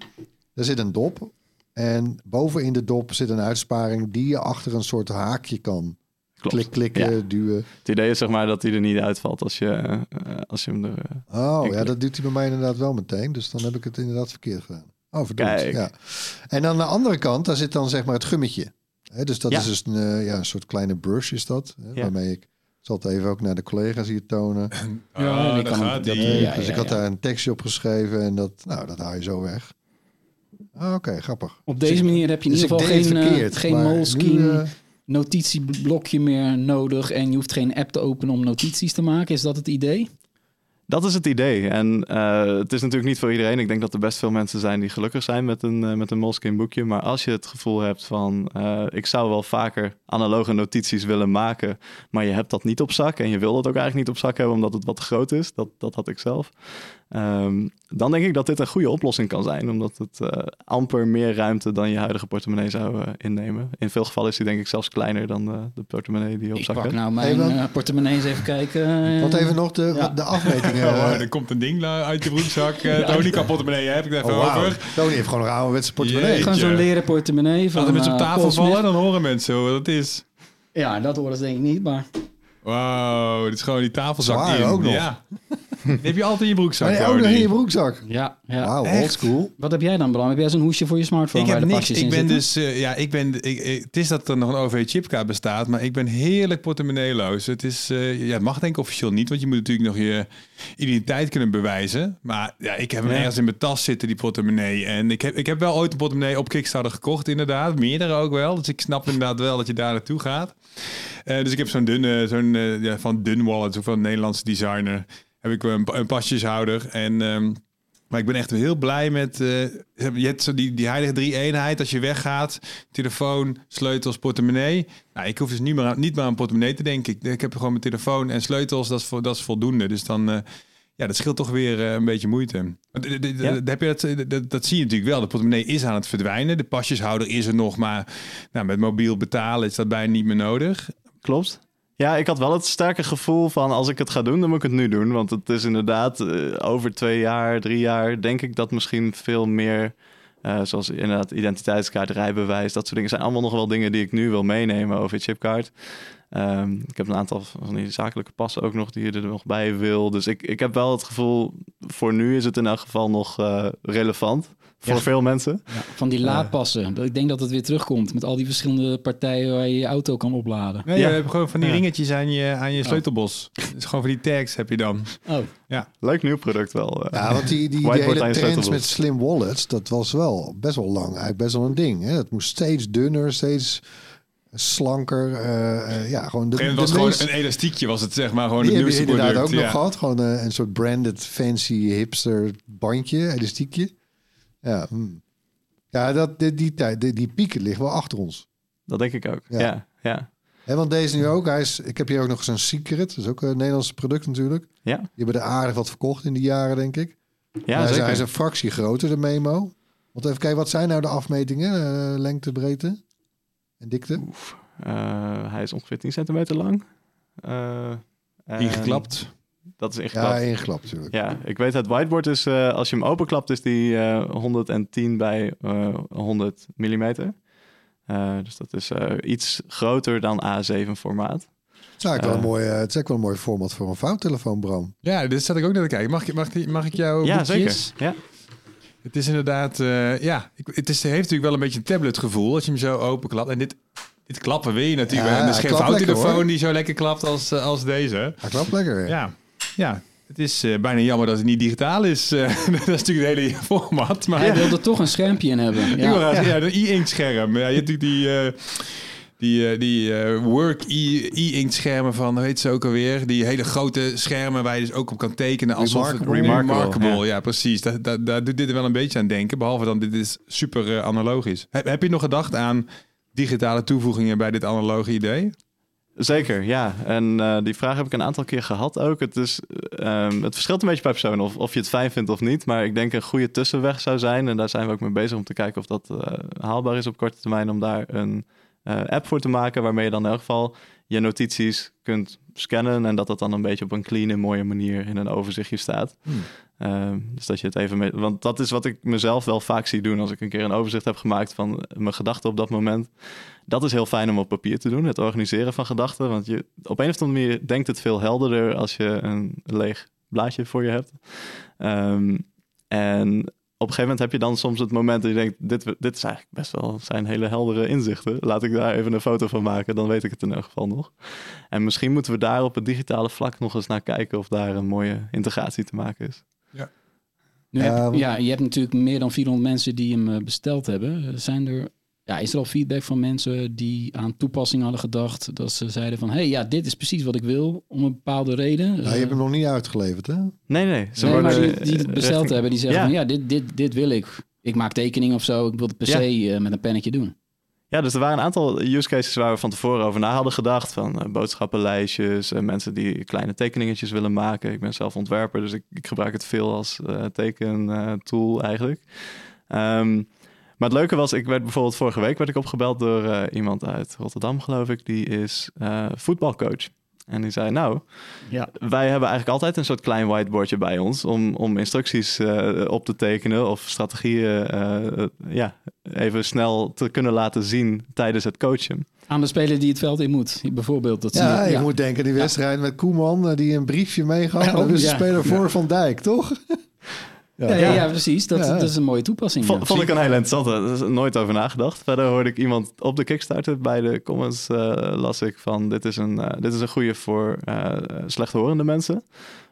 C: daar zit een dop. En boven in de dop zit een uitsparing die je achter een soort haakje kan
D: Klopt.
C: klik, klikken,
D: Ja.
C: duwen.
D: Het idee is zeg maar dat hij er niet uitvalt als je, eh, als je hem er... eh,
C: Oh, ja, dat doet hij bij mij inderdaad wel meteen. Dus dan heb ik het inderdaad verkeerd gedaan. Oh, verdomd.
D: Kijk.
C: Ja. En aan de andere kant, daar zit dan zeg maar het gummetje. Hè, dus dat
D: Ja.
C: is dus een, eh, ja, een soort kleine brush is dat. Hè,
D: Ja.
C: Waarmee ik... Ik zal het even ook naar de collega's hier tonen.
A: Ja, kan-
B: gaat
A: dat-
B: die.
A: Ja,
C: dus
A: ja,
C: ik had
A: ja.
C: daar een tekstje op geschreven en dat, nou, dat haal je zo weg. Ah, Oké, grappig.
A: Op
C: Dus
A: deze
C: ik-
A: manier heb je in
C: dus
A: ieder
C: ik
A: geval geen, eh,
C: verkeerd,
A: geen
C: maar nu,
A: Moleskine
C: eh,
A: notitieblokje meer nodig. En je hoeft geen app te openen om notities te maken. Is dat het idee?
D: Dat is het idee. En eh, het is natuurlijk niet voor iedereen. Ik denk dat er best veel mensen zijn die gelukkig zijn met een, eh, met een Moleskine boekje. Maar als je het gevoel hebt van... eh, ik zou wel vaker analoge notities willen maken... maar je hebt dat niet op zak... en je wil dat ook eigenlijk niet op zak hebben... omdat het wat groot is. Dat, dat had ik zelf. Ehm, dan denk ik dat dit een goede oplossing kan zijn. Omdat het eh, amper meer ruimte dan je huidige portemonnee zou eh, innemen. In veel gevallen is die denk ik zelfs kleiner dan de, de portemonnee die je op
A: Ik
D: zak
A: pak
D: hebt.
A: nou mijn
C: Even-
A: eh, portemonnee eens even kijken. eh.
C: Wat even nog de,
A: Ja.
C: de afmetingen.
B: Oh,
C: eh,
B: er komt een ding uit je broekzak. Uh, Tony kan portemonnee, heb ik het even
C: oh,
B: over.
C: Tony heeft gewoon een ouderwetse portemonnee.
A: Gewoon zo'n leren portemonnee van
B: Als het met
A: eh,
B: op tafel vallen, dan horen mensen hoe dat is.
A: Ja, dat horen ze denk ik niet, maar...
B: Wauw, dit is gewoon die tafelzak
C: Zwaar
B: in.
C: ook nog.
B: Ja. Die heb je altijd in je broekzak,
C: Maar nee, ook nog in je broekzak.
A: Ja, ja.
C: Wauw, old school.
A: Wat heb jij dan, Bram? Heb jij zo'n hoesje voor je smartphone
B: Ik
A: waar
B: heb niks. Ik ben
A: zitten?
B: dus, eh, ja, ik ben, ik, ik- het is dat er nog een OV-chipkaart bestaat, maar ik ben heerlijk portemonneeloos. Het is, eh, ja, het mag denk ik officieel niet, want je moet natuurlijk nog je identiteit kunnen bewijzen. Maar ja, ik heb hem
D: Ja.
B: ergens in mijn tas zitten, die portemonnee. En ik heb, ik heb wel ooit een portemonnee op Kickstarter gekocht, inderdaad. Meerdere ook wel. Dus ik snap inderdaad wel dat je daar naartoe gaat. Eh, dus ik heb zo'n dunne, zo'n eh, ja, van Dun Wallet, ook van een Nederlandse designer. Heb ik een, een pasjeshouder. En, ehm, maar ik ben echt heel blij met. eh, je hebt zo die, die heilige drie eenheid. Als je weggaat, telefoon, sleutels, portemonnee. Nou, ik hoef dus niet meer aan, niet meer aan portemonnee te denken. Ik, ik heb gewoon mijn telefoon en sleutels. Dat is, dat is voldoende. Dus dan. eh, ja, dat scheelt toch weer eh, een beetje moeite.
D: Ja.
B: heb je dat, dat, dat zie je natuurlijk wel. De portemonnee is aan het verdwijnen. De pasjeshouder is er nog, maar nou, met mobiel betalen is dat bijna niet meer nodig.
D: Klopt. Ja, ik had wel het sterke gevoel van als ik het ga doen, dan moet ik het nu doen. Want het is inderdaad eh, over twee jaar, drie jaar, denk ik dat misschien veel meer, eh, zoals inderdaad identiteitskaart, rijbewijs, dat soort dingen zijn allemaal nog wel dingen die ik nu wil meenemen over chipkaart. Ehm, ik heb een aantal van die zakelijke passen ook nog die je er nog bij wil. Dus ik, ik heb wel het gevoel, voor nu is het in elk geval nog eh, relevant. Voor
A: Ja.
D: veel mensen.
A: Ja, van die laadpassen. Ik denk dat het weer terugkomt met al die verschillende partijen waar je je auto kan opladen.
B: Nee,
D: Ja.
B: je hebt gewoon van die
D: Ja.
B: ringetjes aan je, aan je sleutelbos. Dus gewoon van die tags heb je dan.
A: Oh,
D: Leuk nieuw product wel. eh.
C: Ja, want die, die, hele trends met slim wallets, dat was wel best wel lang. Eigenlijk best wel een ding. Hè? Het moest steeds dunner, steeds slanker. eh, eh, ja, gewoon de, de
B: moment was het gewoon
C: meest-
B: een elastiekje, was het zeg maar gewoon
C: die
B: het nieuwste
C: inderdaad
B: product.
C: ook
B: ja.
C: nog gehad. Gewoon eh, een soort branded, fancy, hipster bandje, elastiekje. Ja, hmm. ja dat, die, die tijd, die, die pieken liggen wel achter ons.
D: Dat denk ik ook.
C: Ja.
D: Ja, ja.
C: Hè, want deze nu ook. Hij is, ik heb hier ook nog zo'n Secret. Dat is ook een Nederlands product natuurlijk.
D: Ja,
C: Die hebben er aardig wat verkocht in die jaren, denk ik.
D: ja
C: hij, is,
D: zeker.
C: hij is een fractie groter, de memo. Want even kijken, wat zijn nou de afmetingen? Eh, lengte, breedte en dikte?
D: Eh, hij is ongeveer 10 centimeter lang. Eh, en
B: Ingeklapt.
D: Dat is ingeklapt.
C: Ja,
D: Ja,
C: ingeklapt natuurlijk.
D: ik weet het whiteboard is, eh, als je hem openklapt, is die eh 110 bij eh 100 millimeter. Eh, dus dat is eh, iets groter dan A7 formaat.
C: Het is eigenlijk wel, een mooi, eh, het is eigenlijk wel een mooi format voor een vouwtelefoon, Bram.
B: Ja, dit zat ik ook naar te kijken. Mag, ik- mag, ik- mag ik jou
D: ja,
B: boekjes?
D: zeker. Ja.
B: Het is inderdaad, eh, ja, het is, heeft natuurlijk wel een beetje een tabletgevoel als je hem zo openklapt. En dit, dit klappen wil je natuurlijk.
C: Ja.
B: En er is geen
C: hoor.
B: die zo lekker klapt als, als deze.
C: Hij klapt lekker.
B: Ja, ja. Het is eh, bijna jammer dat het niet digitaal is. Eh, dat is natuurlijk het hele format. Maar
A: hij wilde toch een schermpje in hebben.
B: Wil
A: Ja.
B: ja, de e-ink scherm. Ja, je hebt natuurlijk die, eh, die, die eh, work e-ink schermen van, hoe heet ze ook alweer? Die hele grote schermen waar je dus ook op kan tekenen. Alsof
C: Remarkable.
B: Remarkable.
D: Remarkable,
B: ja. precies. Daar, daar, daar doet dit er wel een beetje aan denken. Behalve dan dit is super eh, analogisch. Heb, heb je nog gedacht aan digitale toevoegingen bij dit analoge idee?
D: Zeker, ja. En eh, die vraag heb ik een aantal keer gehad ook. Het, is, ehm, het verschilt een beetje per persoon of, of je het fijn vindt of niet. Maar ik denk een goede tussenweg zou zijn. En daar zijn we ook mee bezig om te kijken of dat eh, haalbaar is op korte termijn. Om daar een eh, app voor te maken waarmee je dan in elk geval je notities kunt scannen. En dat dat dan een beetje op een clean en mooie manier in een overzichtje staat. Ehm, dus dat je het even mee... Want dat is wat ik mezelf wel vaak zie doen als ik een keer een overzicht heb gemaakt van mijn gedachten op dat moment. Dat is heel fijn om op papier te doen, het organiseren van gedachten. Want je, op een of andere manier denkt het veel helderder als je een leeg blaadje voor je hebt. Ehm, en op een gegeven moment heb je dan soms het moment dat je denkt, dit, dit is eigenlijk best wel zijn hele heldere inzichten. Laat ik daar even een foto van maken, dan weet ik het in elk geval nog. En misschien moeten we daar op het digitale vlak nog eens naar kijken of daar een mooie integratie te maken is.
A: Nu heb-
C: Ja,
A: ja, je hebt natuurlijk meer dan 400 mensen die hem eh, besteld hebben. Zijn er, ja, is er al feedback van mensen die aan toepassingen hadden gedacht? Dat ze zeiden van, hé, hey, ja, dit is precies wat ik wil om een bepaalde reden.
C: Nou, je
A: Eh,
C: hebt hem nog niet uitgeleverd, hè?
D: Nee, nee. Ze
A: nee, maar die, die het
D: eh,
A: besteld
D: richting-
A: hebben, die zeggen
D: Ja.
A: van, ja, dit, dit, dit wil ik. Ik maak tekeningen of zo, ik wil het per
D: Ja.
A: se eh, met een pennetje doen.
D: Ja, dus er waren een aantal use cases waar we van tevoren over na hadden gedacht. Van boodschappenlijstjes, mensen die kleine tekeningetjes willen maken. Ik ben zelf ontwerper, dus ik, ik gebruik het veel als eh tekentool eigenlijk. Ehm, maar het leuke was, ik werd bijvoorbeeld vorige week werd ik opgebeld door eh, iemand uit Rotterdam, geloof ik. Die is eh, voetbalcoach. En die zei, nou,
A: Ja.
D: wij hebben eigenlijk altijd een soort klein whiteboardje bij ons om, om instructies eh, op te tekenen of strategieën eh, ja, even snel te kunnen laten zien tijdens het coachen.
A: Aan de speler die het veld in moet, bijvoorbeeld. Dat
C: Ja,
A: je,
C: je moet denken die wedstrijd met Koeman, die een briefje meegaf. Dat is de
A: ja.
C: speler voor Van Dijk, toch?
A: Ja, ja, ja, precies. Dat,
C: Ja.
A: dat is een mooie toepassing.
D: Vond,
A: ja.
D: vond ik een hele interessante. Daar is nooit over nagedacht. Verder hoorde ik iemand op de Kickstarter bij de comments eh, las ik van dit is een, eh, dit is een goede voor eh slechthorende mensen.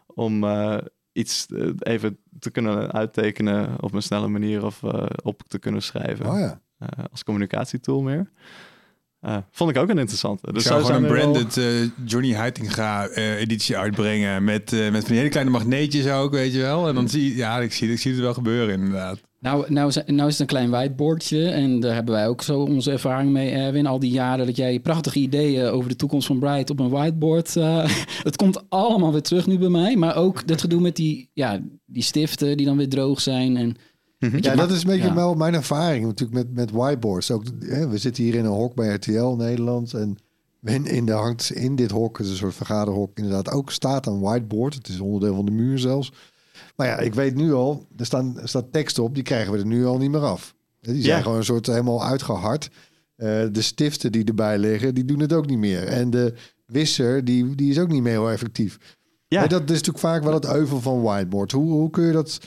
D: Om eh, iets even te kunnen uittekenen op een snelle manier of eh, op te kunnen schrijven.
C: Oh ja.
D: Eh, als communicatietool meer. Eh, vond ik ook een interessante.
B: Ik
D: Dus
B: zou
D: zo
B: gewoon een
D: er wel-
B: branded eh, Johnny Heitinga eh, editie uitbrengen. Met, eh, met van die hele kleine magneetjes ook, weet je wel. En dan zie je, ja, ik zie, ik zie het wel gebeuren inderdaad.
A: Nou, nou, is- nou is het een klein whiteboardje en daar hebben wij ook zo onze ervaring mee, Erwin. Al die jaren dat jij prachtige ideeën over de toekomst van Bright op een whiteboard... eh, het komt allemaal weer terug nu bij mij. Maar ook dat gedoe met die, ja, die stiften die dan weer droog zijn. En,
D: Mhm.
C: Ja, dat is een beetje
A: ja.
C: wel mijn ervaring natuurlijk met, met whiteboards. Ook, hè, we zitten hier in een hok bij RTL Nederland. En in, in, de hangt, in dit hok, het is een soort vergaderhok, inderdaad ook staat een whiteboard. Het is onderdeel van de muur zelfs. Maar ja, ik weet nu al, er, staan, er staat tekst op, die krijgen we er nu al niet meer af. Die zijn
D: Ja.
C: gewoon een soort helemaal uitgehard. Eh, de stiften die erbij liggen, die doen het ook niet meer. En de wisser, die, die is ook niet meer heel effectief.
D: Ja.
C: Maar dat is natuurlijk vaak wel het euvel van whiteboard. Hoe, hoe kun je dat...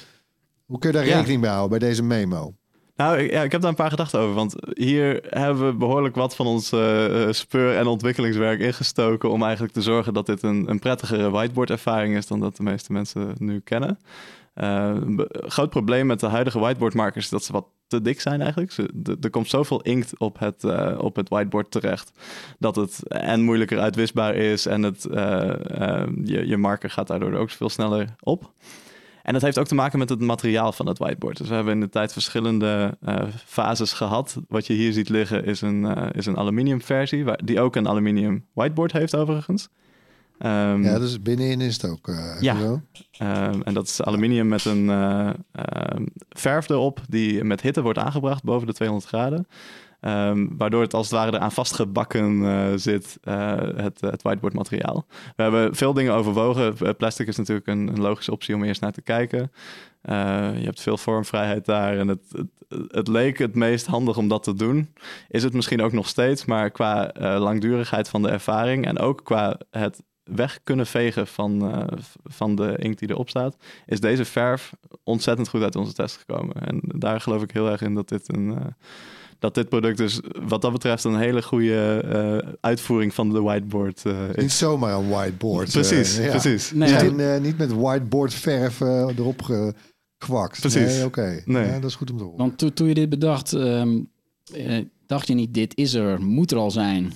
C: Hoe kun je daar
D: Ja.
C: rekening mee houden bij deze memo?
D: Nou, ik- ja, ik heb daar een paar gedachten over. Want hier hebben we behoorlijk wat van ons eh, eh, speur- en ontwikkelingswerk ingestoken... om eigenlijk te zorgen dat dit een, een prettigere whiteboard-ervaring is... dan dat de meeste mensen nu kennen. Een be- groot probleem met de huidige whiteboard-markers... is dat ze wat te dik zijn eigenlijk. Ze, de- er komt zoveel inkt op het, op het whiteboard terecht... dat het en moeilijker uitwisbaar is... en het, je, je marker gaat daardoor ook veel sneller op. En dat heeft ook te maken met het materiaal van het whiteboard. Dus we hebben in de tijd verschillende eh, fases gehad. Wat je hier ziet liggen is een, eh, is een aluminium versie, waar, die ook een aluminium whiteboard heeft overigens. Ehm,
C: Ja, dus binnenin is het ook eh,
D: Ja. ehm, en dat is aluminium met een verf erop die met hitte wordt aangebracht boven de 200 graden. Ehm, waardoor het als het ware eraan vastgebakken eh, zit, eh, het, het whiteboard materiaal. We hebben veel dingen overwogen. Eh, Plastic is natuurlijk een, een logische optie om eerst naar te kijken. Je hebt veel vormvrijheid daar en het, het, leek het meest handig om dat te doen. Is het misschien ook nog steeds, maar qua langdurigheid van de ervaring en ook qua het weg kunnen vegen van, van de inkt die erop staat, is deze verf ontzettend goed uit onze test gekomen. En daar geloof ik heel erg in dat dit een. Dat dit product dus wat dat betreft een hele goede eh, uitvoering van de whiteboard eh,
C: Niet
D: is.
C: zomaar een whiteboard. eh,
D: Precies,
C: ja.
D: precies.
A: Nee,
C: Niet,
A: ja.
C: in, eh, niet met whiteboard verf erop gekwakt.
D: Precies.
C: Nee, oké.
D: Nee.
C: Ja, dat is goed om te horen.
A: Want toen toen je dit bedacht, ehm, eh, dacht je niet, dit is er, moet er al zijn.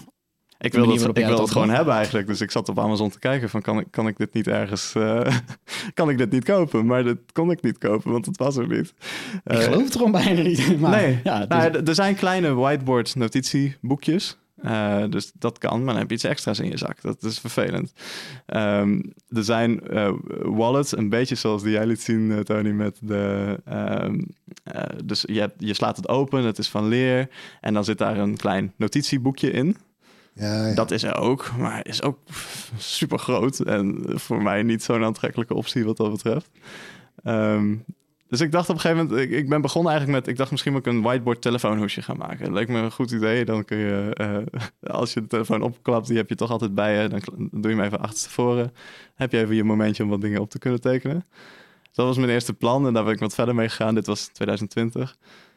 D: Ik wil het, ik wil
A: het
D: gewoon hebben eigenlijk. Dus ik zat op Amazon te kijken van kan ik, kan ik dit niet ergens... eh, kan ik dit niet kopen? Maar dat kon ik niet kopen, want het was er niet.
A: Ik
D: Eh,
A: geloof het gewoon bijna niet. Maar,
D: nee,
A: ja,
D: nou, er zijn kleine whiteboard notitieboekjes. Eh, dus dat kan, maar dan heb je iets extra's in je zak. Dat is vervelend. Ehm, er zijn wallets, een beetje zoals die jij liet zien, Tony, met de... ehm, eh, dus je, hebt, je slaat het open, het is van leer. En dan zit daar een klein notitieboekje in.
C: Ja, ja.
D: Dat is er ook, maar is ook super groot. En voor mij niet zo'n aantrekkelijke optie wat dat betreft. Ehm, dus ik dacht op een gegeven moment, ik, ben begonnen eigenlijk met, ik dacht misschien moet ik een whiteboard telefoonhoesje gaan maken. Dat leek me een goed idee. Dan kun je, eh, als je de telefoon opklapt, die heb je toch altijd bij je. Dan doe je hem even achterstevoren. Heb je even je momentje om wat dingen op te kunnen tekenen. Dat was mijn eerste plan en daar ben ik wat verder mee gegaan. Dit was 2020.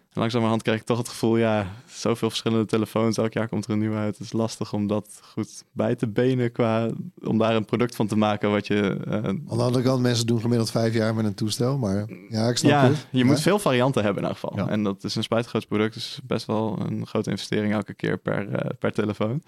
D: En langzamerhand kreeg ik toch het gevoel, ja, zoveel verschillende telefoons. Elk jaar komt er een nieuwe uit. Het is lastig om dat goed bij te benen qua... om daar een product van te maken wat je... eh,
C: Aan de andere kant, mensen doen gemiddeld vijf jaar met een toestel. Maar ja, ik snap
D: ja,
C: het.
D: je
C: Ja.
D: moet veel varianten hebben in elk geval.
C: Ja.
D: En dat is een spuitgroot product. Dus best wel een grote investering elke keer per, eh, per telefoon.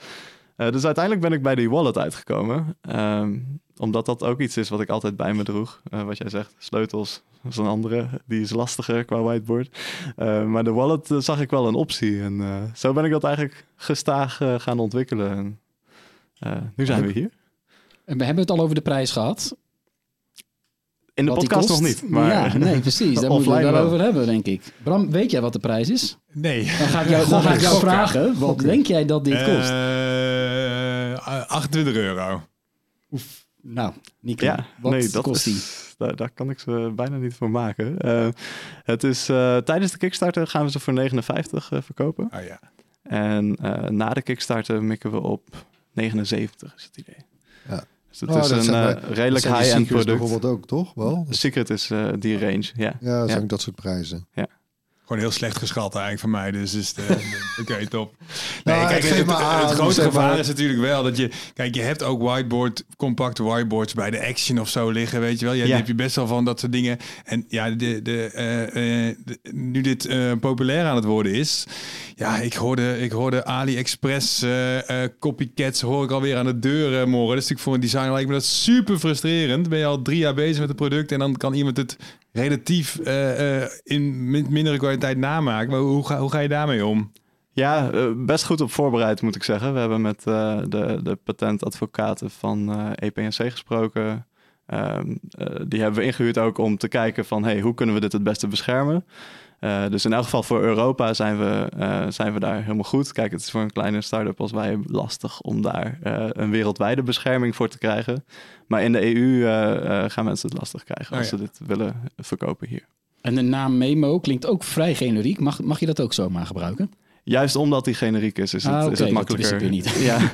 D: Eh, dus uiteindelijk ben ik bij die wallet uitgekomen. Ehm, omdat dat ook iets is wat ik altijd bij me droeg. Eh, wat jij zegt, sleutels, dat is een andere. Die is lastiger qua whiteboard. Eh, maar de wallet eh, zag ik wel een optie. En eh, zo ben ik dat eigenlijk gestaag eh, gaan ontwikkelen. En, eh, nu zijn we hier.
A: En we hebben het al over de prijs gehad.
D: In de
A: Wat
D: podcast nog niet. Maar
A: Ja, nee, precies. Daar moeten we het
D: wel.
A: over hebben, denk ik. Bram, weet jij wat de prijs is?
B: Nee.
A: Dan ga ik jou, dan ga ik jou vragen. Wat denk jij dat dit kost?
B: Eh, 28 euro.
A: Nou, Nico,
D: Ja,
A: wat
D: nee, dat
A: kost die?
D: is, daar, daar kan ik ze bijna niet voor maken. Eh, het is, eh, tijdens de Kickstarter gaan we ze voor 59 eh, verkopen.
B: Oh ja.
D: En eh, na de Kickstarter mikken we op 79, is het idee.
C: Ja.
D: Dus het
C: Oh,
D: is
C: dat
D: een
C: wij-
D: redelijk high-end product.
C: bijvoorbeeld ook, toch? Wel?
D: Secret is eh, die range, ja.
C: Ja, dat zijn
D: Ja.
C: ook dat soort prijzen.
B: Gewoon heel slecht geschat eigenlijk van mij. Dus is eh, oké, top.
C: Nou,
B: Nee, kijk,
C: het aan,
B: grote gevaar
C: maar-
B: is natuurlijk wel dat je... Kijk, je hebt ook whiteboard, compacte whiteboards bij de Action of zo liggen, weet je wel. Ja,
D: Ja.
B: Die heb je best wel van dat soort dingen. En ja, de, de, eh, eh, de- nu dit populair aan het worden is... Ja, ik hoorde, ik hoorde AliExpress copycats hoor ik alweer aan de deur eh, morgen. Is natuurlijk voor een designer lijkt me dat super frustrerend. Ben je al drie jaar bezig met het product en dan kan iemand het relatief eh, eh, in min- mindere kwaliteit namaken. Maar hoe ga, hoe ga je daarmee om?
D: Ja, eh, best goed op voorbereid moet ik zeggen. We hebben met de, de patentadvocaten van EPNC gesproken. Ehm, eh, die hebben we ingehuurd ook om te kijken van hey, hoe kunnen we dit het beste beschermen. Eh, dus in elk geval voor Europa zijn we, eh, zijn we daar helemaal goed. Kijk, het is voor een kleine start-up als wij lastig om daar eh, een wereldwijde bescherming voor te krijgen. Maar in de EU eh, eh, gaan mensen het lastig krijgen als
B: Oh ja.
D: ze dit willen verkopen hier.
A: En de naam Memo klinkt ook vrij generiek. Mag, mag je dat ook zomaar gebruiken?
D: Juist omdat hij generiek is, is het,
A: Ah,
D: is
A: oké,
D: het
A: dat
D: makkelijker.
A: wist ik weer
D: Ja,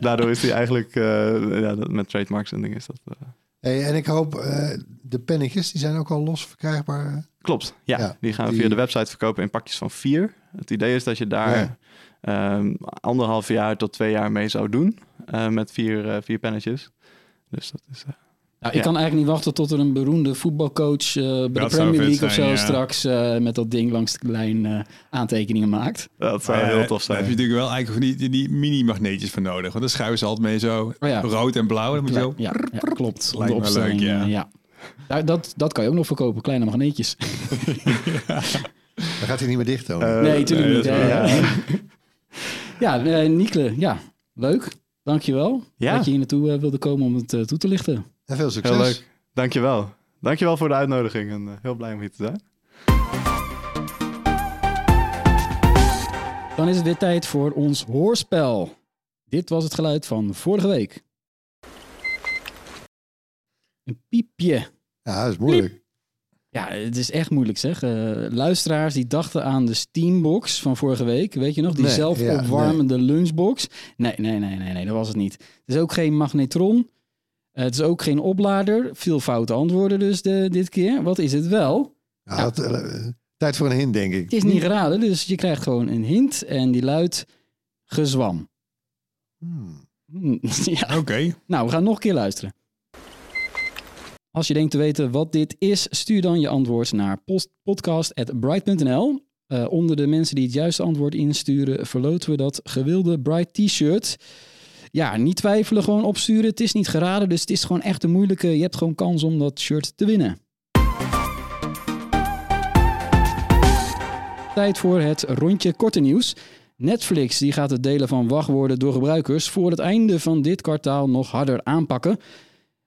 D: daardoor is hij eigenlijk eh, ja, dat- met trademarks en dingen is dat. eh,
C: Hey, en ik hoop, eh, de pennetjes, die zijn ook al los verkrijgbaar.
D: Klopt, ja.
C: Ja,
D: die gaan we
C: die-
D: via de website verkopen in pakjes van vier. Het idee is dat je daar
C: Ja.
D: ehm, anderhalf jaar tot twee jaar mee zou doen eh, met vier, eh, vier pennetjes. Dus dat is... eh,
A: Nou, ik
D: Ja.
A: kan eigenlijk niet wachten tot er een beroemde voetbalcoach eh, bij de
B: Dat
A: Premier League of zo
B: zijn, ja.
A: straks eh, met dat ding langs de lijn eh, aantekeningen maakt.
D: dat zou heel tof
B: Daar heb je
D: zijn.
B: natuurlijk wel eigenlijk van die, die mini-magneetjes voor nodig. Want dan schuiven ze altijd mee zo.
A: Oh ja.
B: Rood en blauw. Dan moet je zo.
A: Ja, ja, klopt.
B: Lijkt
A: de
B: me leuk, ja.
A: Ja. Dat, dat kan je ook nog verkopen, kleine magneetjes.
C: Dan gaat hij niet meer dicht, Tony.
D: Eh,
A: nee, natuurlijk
B: nee,
A: niet.
D: waar.
A: Ja, eh, Niekle, ja, leuk. Dankjewel
D: Ja.
A: dat je hier naartoe eh, wilde komen om het toe te lichten.
C: en veel succes.
D: Heel leuk. Dankjewel. Dankjewel voor de uitnodiging en heel blij om hier te zijn.
A: Dan is het weer tijd voor ons hoorspel. Dit was het geluid van vorige week. Een piepje.
C: Ja, dat is moeilijk.
A: Ja, het is echt moeilijk zeg. Eh, luisteraars die dachten aan de Steambox van vorige week. Weet je nog? Die
C: Nee,
A: zelfopwarmende lunchbox. Nee, nee, nee, nee, nee, dat was het niet. Het is ook geen magnetron. Eh, het is ook geen oplader. Veel foute antwoorden dus de, dit keer. Wat is het wel?
C: Ja, het, eh, tijd voor een hint, denk ik.
A: Het is niet geraden, dus je krijgt gewoon een hint. En die luidt gezwam.
C: Hmm.
A: Hm, ja,
B: Oké.
A: nou, we gaan nog een keer luisteren. Als je denkt te weten wat dit is, stuur dan je antwoord naar podcast.bright.nl. Eh, onder de mensen die het juiste antwoord insturen, verloten we dat gewilde Bright T-shirt. Ja, niet twijfelen, gewoon opsturen. Het is niet geraden, dus het is gewoon echt een moeilijke. Je hebt gewoon kans om dat shirt te winnen. Tijd voor het rondje korte nieuws. Netflix die gaat het delen van wachtwoorden door gebruikers voor het einde van dit kwartaal nog harder aanpakken.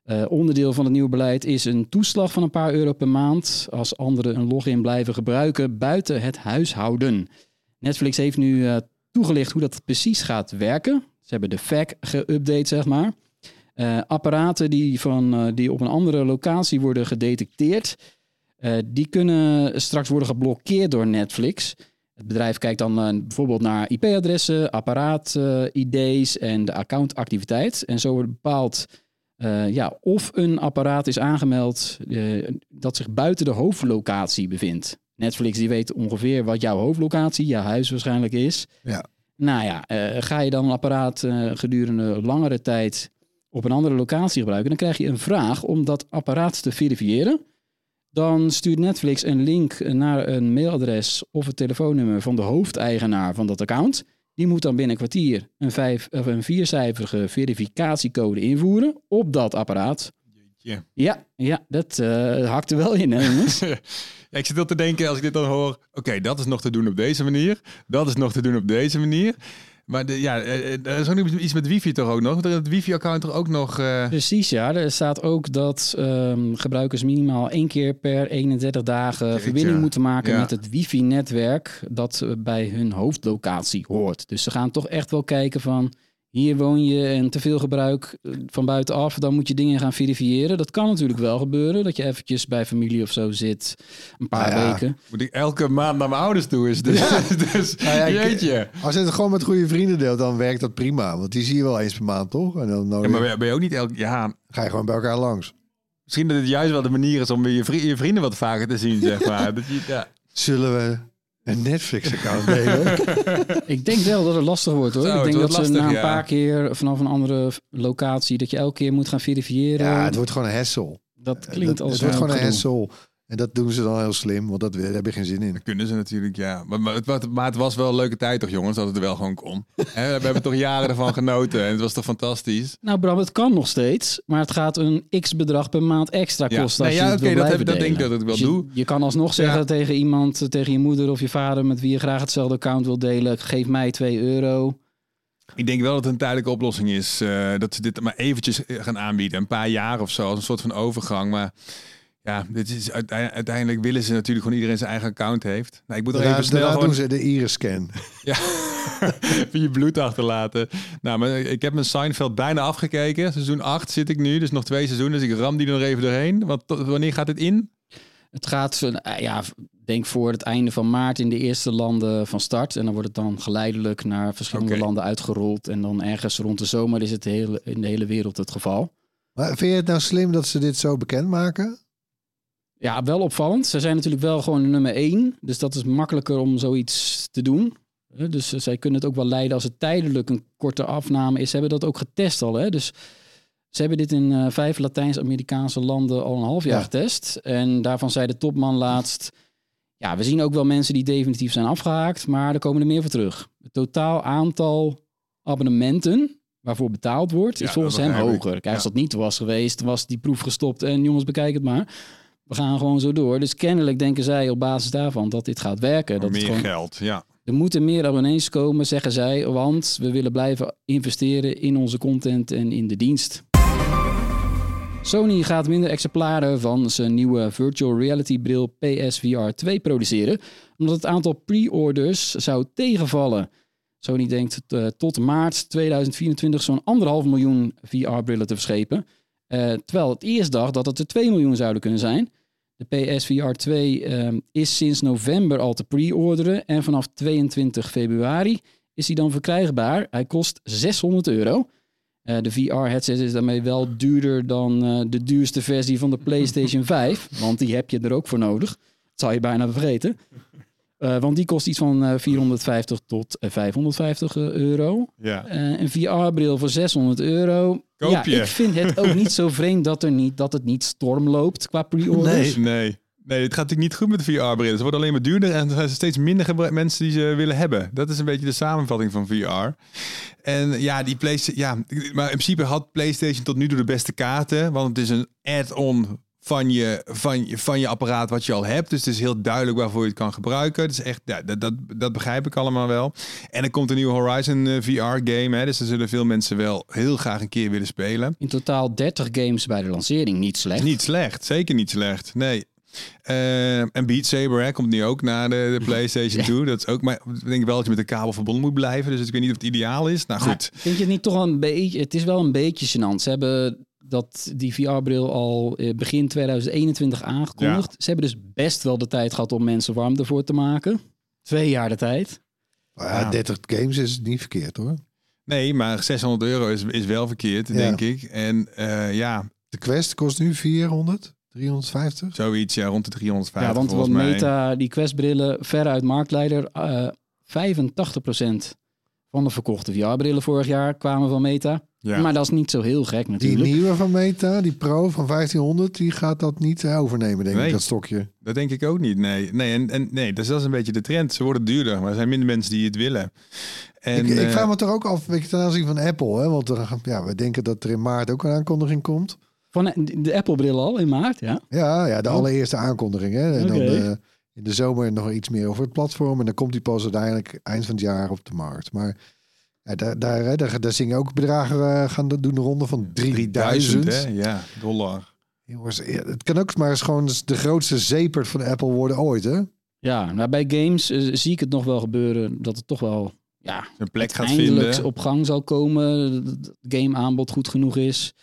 A: Eh, onderdeel van het nieuwe beleid is een toeslag van een paar euro per maand als anderen een login blijven gebruiken buiten het huishouden. Netflix heeft nu eh, toegelicht hoe dat precies gaat werken. Ze hebben de FAQ geüpdate, zeg maar. Eh, apparaten die, van, die op een andere locatie worden gedetecteerd, die kunnen straks worden geblokkeerd door Netflix. Het bedrijf kijkt dan bijvoorbeeld naar IP-adressen, apparaat-ID's en de accountactiviteit. En zo wordt bepaald eh, ja, of een apparaat is aangemeld eh, dat zich buiten de hoofdlocatie bevindt. Netflix die weet ongeveer wat jouw hoofdlocatie, jouw huis waarschijnlijk is.
C: Ja.
A: Nou ja, eh, ga je dan een apparaat gedurende langere tijd op een andere locatie gebruiken, dan krijg je een vraag om dat apparaat te verifiëren. Dan stuurt Netflix een link naar een mailadres of het telefoonnummer van de hoofdeigenaar van dat account. Die moet dan binnen een kwartier een, vijf, of een viercijferige verificatiecode invoeren op dat apparaat. Ja, ja dat eh hakt er wel in, hè jongens?
B: Ja, ik zit wel te denken als ik dit dan hoor. Oké, dat is nog te doen op deze manier. Dat is nog te doen op deze manier. Maar de, ja, eh, eh, er is ook nog iets met wifi toch ook nog. Want er is het wifi-account er ook nog. eh,
A: Precies, ja. Er staat ook dat ehm, gebruikers minimaal één keer per 31 dagen
B: Jeetje.
A: verbinding moeten maken
B: Ja.
A: met het wifi-netwerk dat eh, bij hun hoofdlocatie hoort. Dus ze gaan toch echt wel kijken van hier woon je en te veel gebruik eh, van buitenaf, dan moet je dingen gaan verifiëren. Dat kan natuurlijk wel gebeuren, dat je eventjes bij familie of zo zit, een paar
C: Nou ja.
A: weken.
B: moet ik elke maand naar mijn ouders toe is. Dus, dus
C: Nou ja,
B: jeetje.
C: Als je het gewoon met goede vrienden deelt, dan werkt dat prima. Want die zie je wel eens per maand, toch? En dan nodig-
B: Ja, maar ben je ook niet elk... Ja,
C: ga je gewoon bij elkaar langs.
B: misschien dat het juist wel de manier is om je, vri- je vrienden wat vaker te zien, zeg maar. Dat je, ja.
C: Zullen we een Netflix-account delen?
A: Ik denk wel dat het lastig wordt hoor.
B: Zo,
A: ik denk dat ze
B: lastig,
A: na een
B: ja.
A: paar keer vanaf een andere locatie, dat je elke keer moet gaan verifiëren.
C: ja, het wordt gewoon een hassle.
A: dat klinkt
C: Dat-
A: als
C: het wordt gewoon een
A: gedoe.
C: En dat doen ze dan heel slim, want dat, daar heb je geen zin in.
B: Dat kunnen ze natuurlijk, ja. Maar, maar, het, was- maar het was wel een leuke tijd toch, jongens, dat het er wel gewoon kon. Hè, we hebben toch jaren ervan genoten en het was toch fantastisch.
A: Nou Bram, het kan nog steeds, maar het gaat een x-bedrag per maand extra
B: Ja.
A: kosten
B: Nee, ja,
A: je het
B: oké,
A: wil
B: dat heb-
A: blijven
B: dat denk ik dat ik wel
A: Dus
B: doe.
A: Je kan alsnog zeggen
B: Ja.
A: tegen iemand, eh, tegen je moeder of je vader met wie je graag hetzelfde account wil delen, geef mij 2 euro.
B: Ik denk wel dat het een tijdelijke oplossing is. eh, dat ze dit maar eventjes eh, gaan aanbieden. Een paar jaar of zo, als een soort van overgang. Maar ja, dit is uite- uiteindelijk willen ze natuurlijk gewoon iedereen zijn eigen account heeft. Nou, ik moet er even snel gewoon
C: doen ze de iris-scan.
B: ja, even je bloed achterlaten. Nou, maar ik heb mijn Seinfeld bijna afgekeken. Seizoen 8 zit ik nu, dus nog twee seizoenen. Dus ik ram die er nog even doorheen. Want tot- wanneer gaat het in?
A: Het gaat, van, eh, ja, denk voor het einde van maart in de eerste landen van start. En dan wordt het dan geleidelijk naar verschillende landen uitgerold. En dan ergens rond de zomer is het de hele, in de hele wereld het geval.
C: Maar vind je het nou slim dat ze dit zo bekendmaken?
A: Ja, wel opvallend. Ze zijn natuurlijk wel gewoon nummer één. Dus dat is makkelijker om zoiets te doen. Dus eh, zij kunnen het ook wel leiden als het tijdelijk een korte afname is. Ze hebben dat ook getest al. Hè? Dus ze hebben dit in eh, vijf Latijns-Amerikaanse landen al een half jaar
C: Ja.
A: getest. En daarvan zei de topman laatst... Ja, we zien ook wel mensen die definitief zijn afgehaakt. Maar er komen er meer voor terug. Het totaal aantal abonnementen waarvoor betaald wordt...
B: Ja,
A: is volgens hem hoger. Kijk, als
B: Ja.
A: dat niet was geweest, was die proef gestopt. En jongens, bekijk het maar. We gaan gewoon zo door. Dus kennelijk denken zij op basis daarvan dat dit gaat werken. Dat
B: meer
A: gewoon,
B: geld, ja.
A: er moeten meer abonnees komen, zeggen zij. Want we willen blijven investeren in onze content en in de dienst. Sony gaat minder exemplaren van zijn nieuwe virtual reality bril PSVR 2 produceren. Omdat het aantal pre-orders zou tegenvallen. Sony denkt eh, tot maart 2024 zo'n anderhalf miljoen VR-brillen te verschepen. Eh, terwijl het eerst dacht dat het er 2 miljoen zouden kunnen zijn. De PSVR 2 ehm, is sinds november al te pre-orderen. En vanaf 22 februari is hij dan verkrijgbaar. Hij kost 600 euro. Eh, de VR-headset is daarmee wel duurder dan eh, de duurste versie van de PlayStation 5. Want die heb je er ook voor nodig. Dat zou je bijna vergeten. Eh, want die kost iets van eh, 450 tot eh, 550 euro.
B: ja.
A: Een VR-bril voor 600 euro.
B: Koop
A: ja,
B: je.
A: ik vind het ook niet zo vreemd dat, er niet, dat het niet storm loopt qua pre-orders.
B: Nee. Nee, het gaat natuurlijk niet goed met de VR-brillen. Ze worden alleen maar duurder en er zijn steeds minder mensen die ze willen hebben. Dat is een beetje de samenvatting van VR. En ja, die PlayStation, ja, maar in principe had PlayStation tot nu toe de beste kaarten, want het is een add-on van je, van, je, van je apparaat wat je al hebt. Dus het is heel duidelijk waarvoor je het kan gebruiken. Het is echt, ja, dat, dat, dat begrijp ik allemaal wel. En er komt een nieuwe Horizon eh, VR-game, hè, dus er zullen veel mensen wel heel graag een keer willen spelen.
A: In totaal 30 games bij de lancering. Niet slecht.
B: Niet slecht, zeker niet slecht. Nee. Eh, en Beat Saber hè, komt nu ook naar de, de PlayStation
A: Ja.
B: 2. Dat is ook, maar ik denk wel dat je met de kabel verbonden moet blijven. Dus ik weet niet of het ideaal is. Nou
A: Maar
B: goed.
A: vind je het niet toch wel een beetje... Het is wel een beetje gênant. Ze hebben dat, die VR-bril al eh, begin 2021 aangekondigd. Ze hebben dus best wel de tijd gehad om mensen warm ervoor te maken. Twee jaar de tijd.
C: Maar ja,
B: Ja.
C: 30 games is niet verkeerd hoor.
B: Nee, maar 600 euro is, is wel verkeerd,
C: Ja.
B: denk ik. En eh, ja,
C: De Quest kost nu 400, 350.
B: zoiets ja, rond de 350
A: ja, want, want. Meta, die Quest-brillen, veruit marktleider. eh 85% van de verkochte VR-brillen vorig jaar kwamen van Meta.
B: Ja.
A: Maar dat is niet zo heel gek
C: Die
A: natuurlijk.
C: nieuwe van Meta, die Pro van 1500, die gaat dat niet eh, overnemen, denk
B: Nee.
C: ik, dat stokje.
B: Dat denk ik ook niet. Nee, nee, en, en, nee dus dat is een beetje de trend. Ze worden duurder, maar er zijn minder mensen die het willen. En,
C: ik, ik
B: eh,
C: vraag me toch ook af, weet je, ten aanzien van Apple, hè? want er, ja, we denken dat er in maart ook een aankondiging komt.
A: Van de Apple-bril al in maart, ja.
C: Ja, ja de
A: Oh.
C: allereerste aankondiging. Hè? En dan eh, in de zomer nog iets meer over het platform. En dan komt die pas uiteindelijk eind van het jaar op de markt. Maar daar, daar, daar, daar zingen ook bedragen eh, gaan doen de ronde van 3000.
B: hè? Ja, dollar.
C: Jongens, het kan ook maar eens gewoon de grootste zepert van Apple worden ooit, hè?
A: Ja, maar bij games eh, zie ik het nog wel gebeuren dat het toch wel ja,
B: Een plek gaat vinden.
A: op gang zal komen. Dat Het gameaanbod goed genoeg is.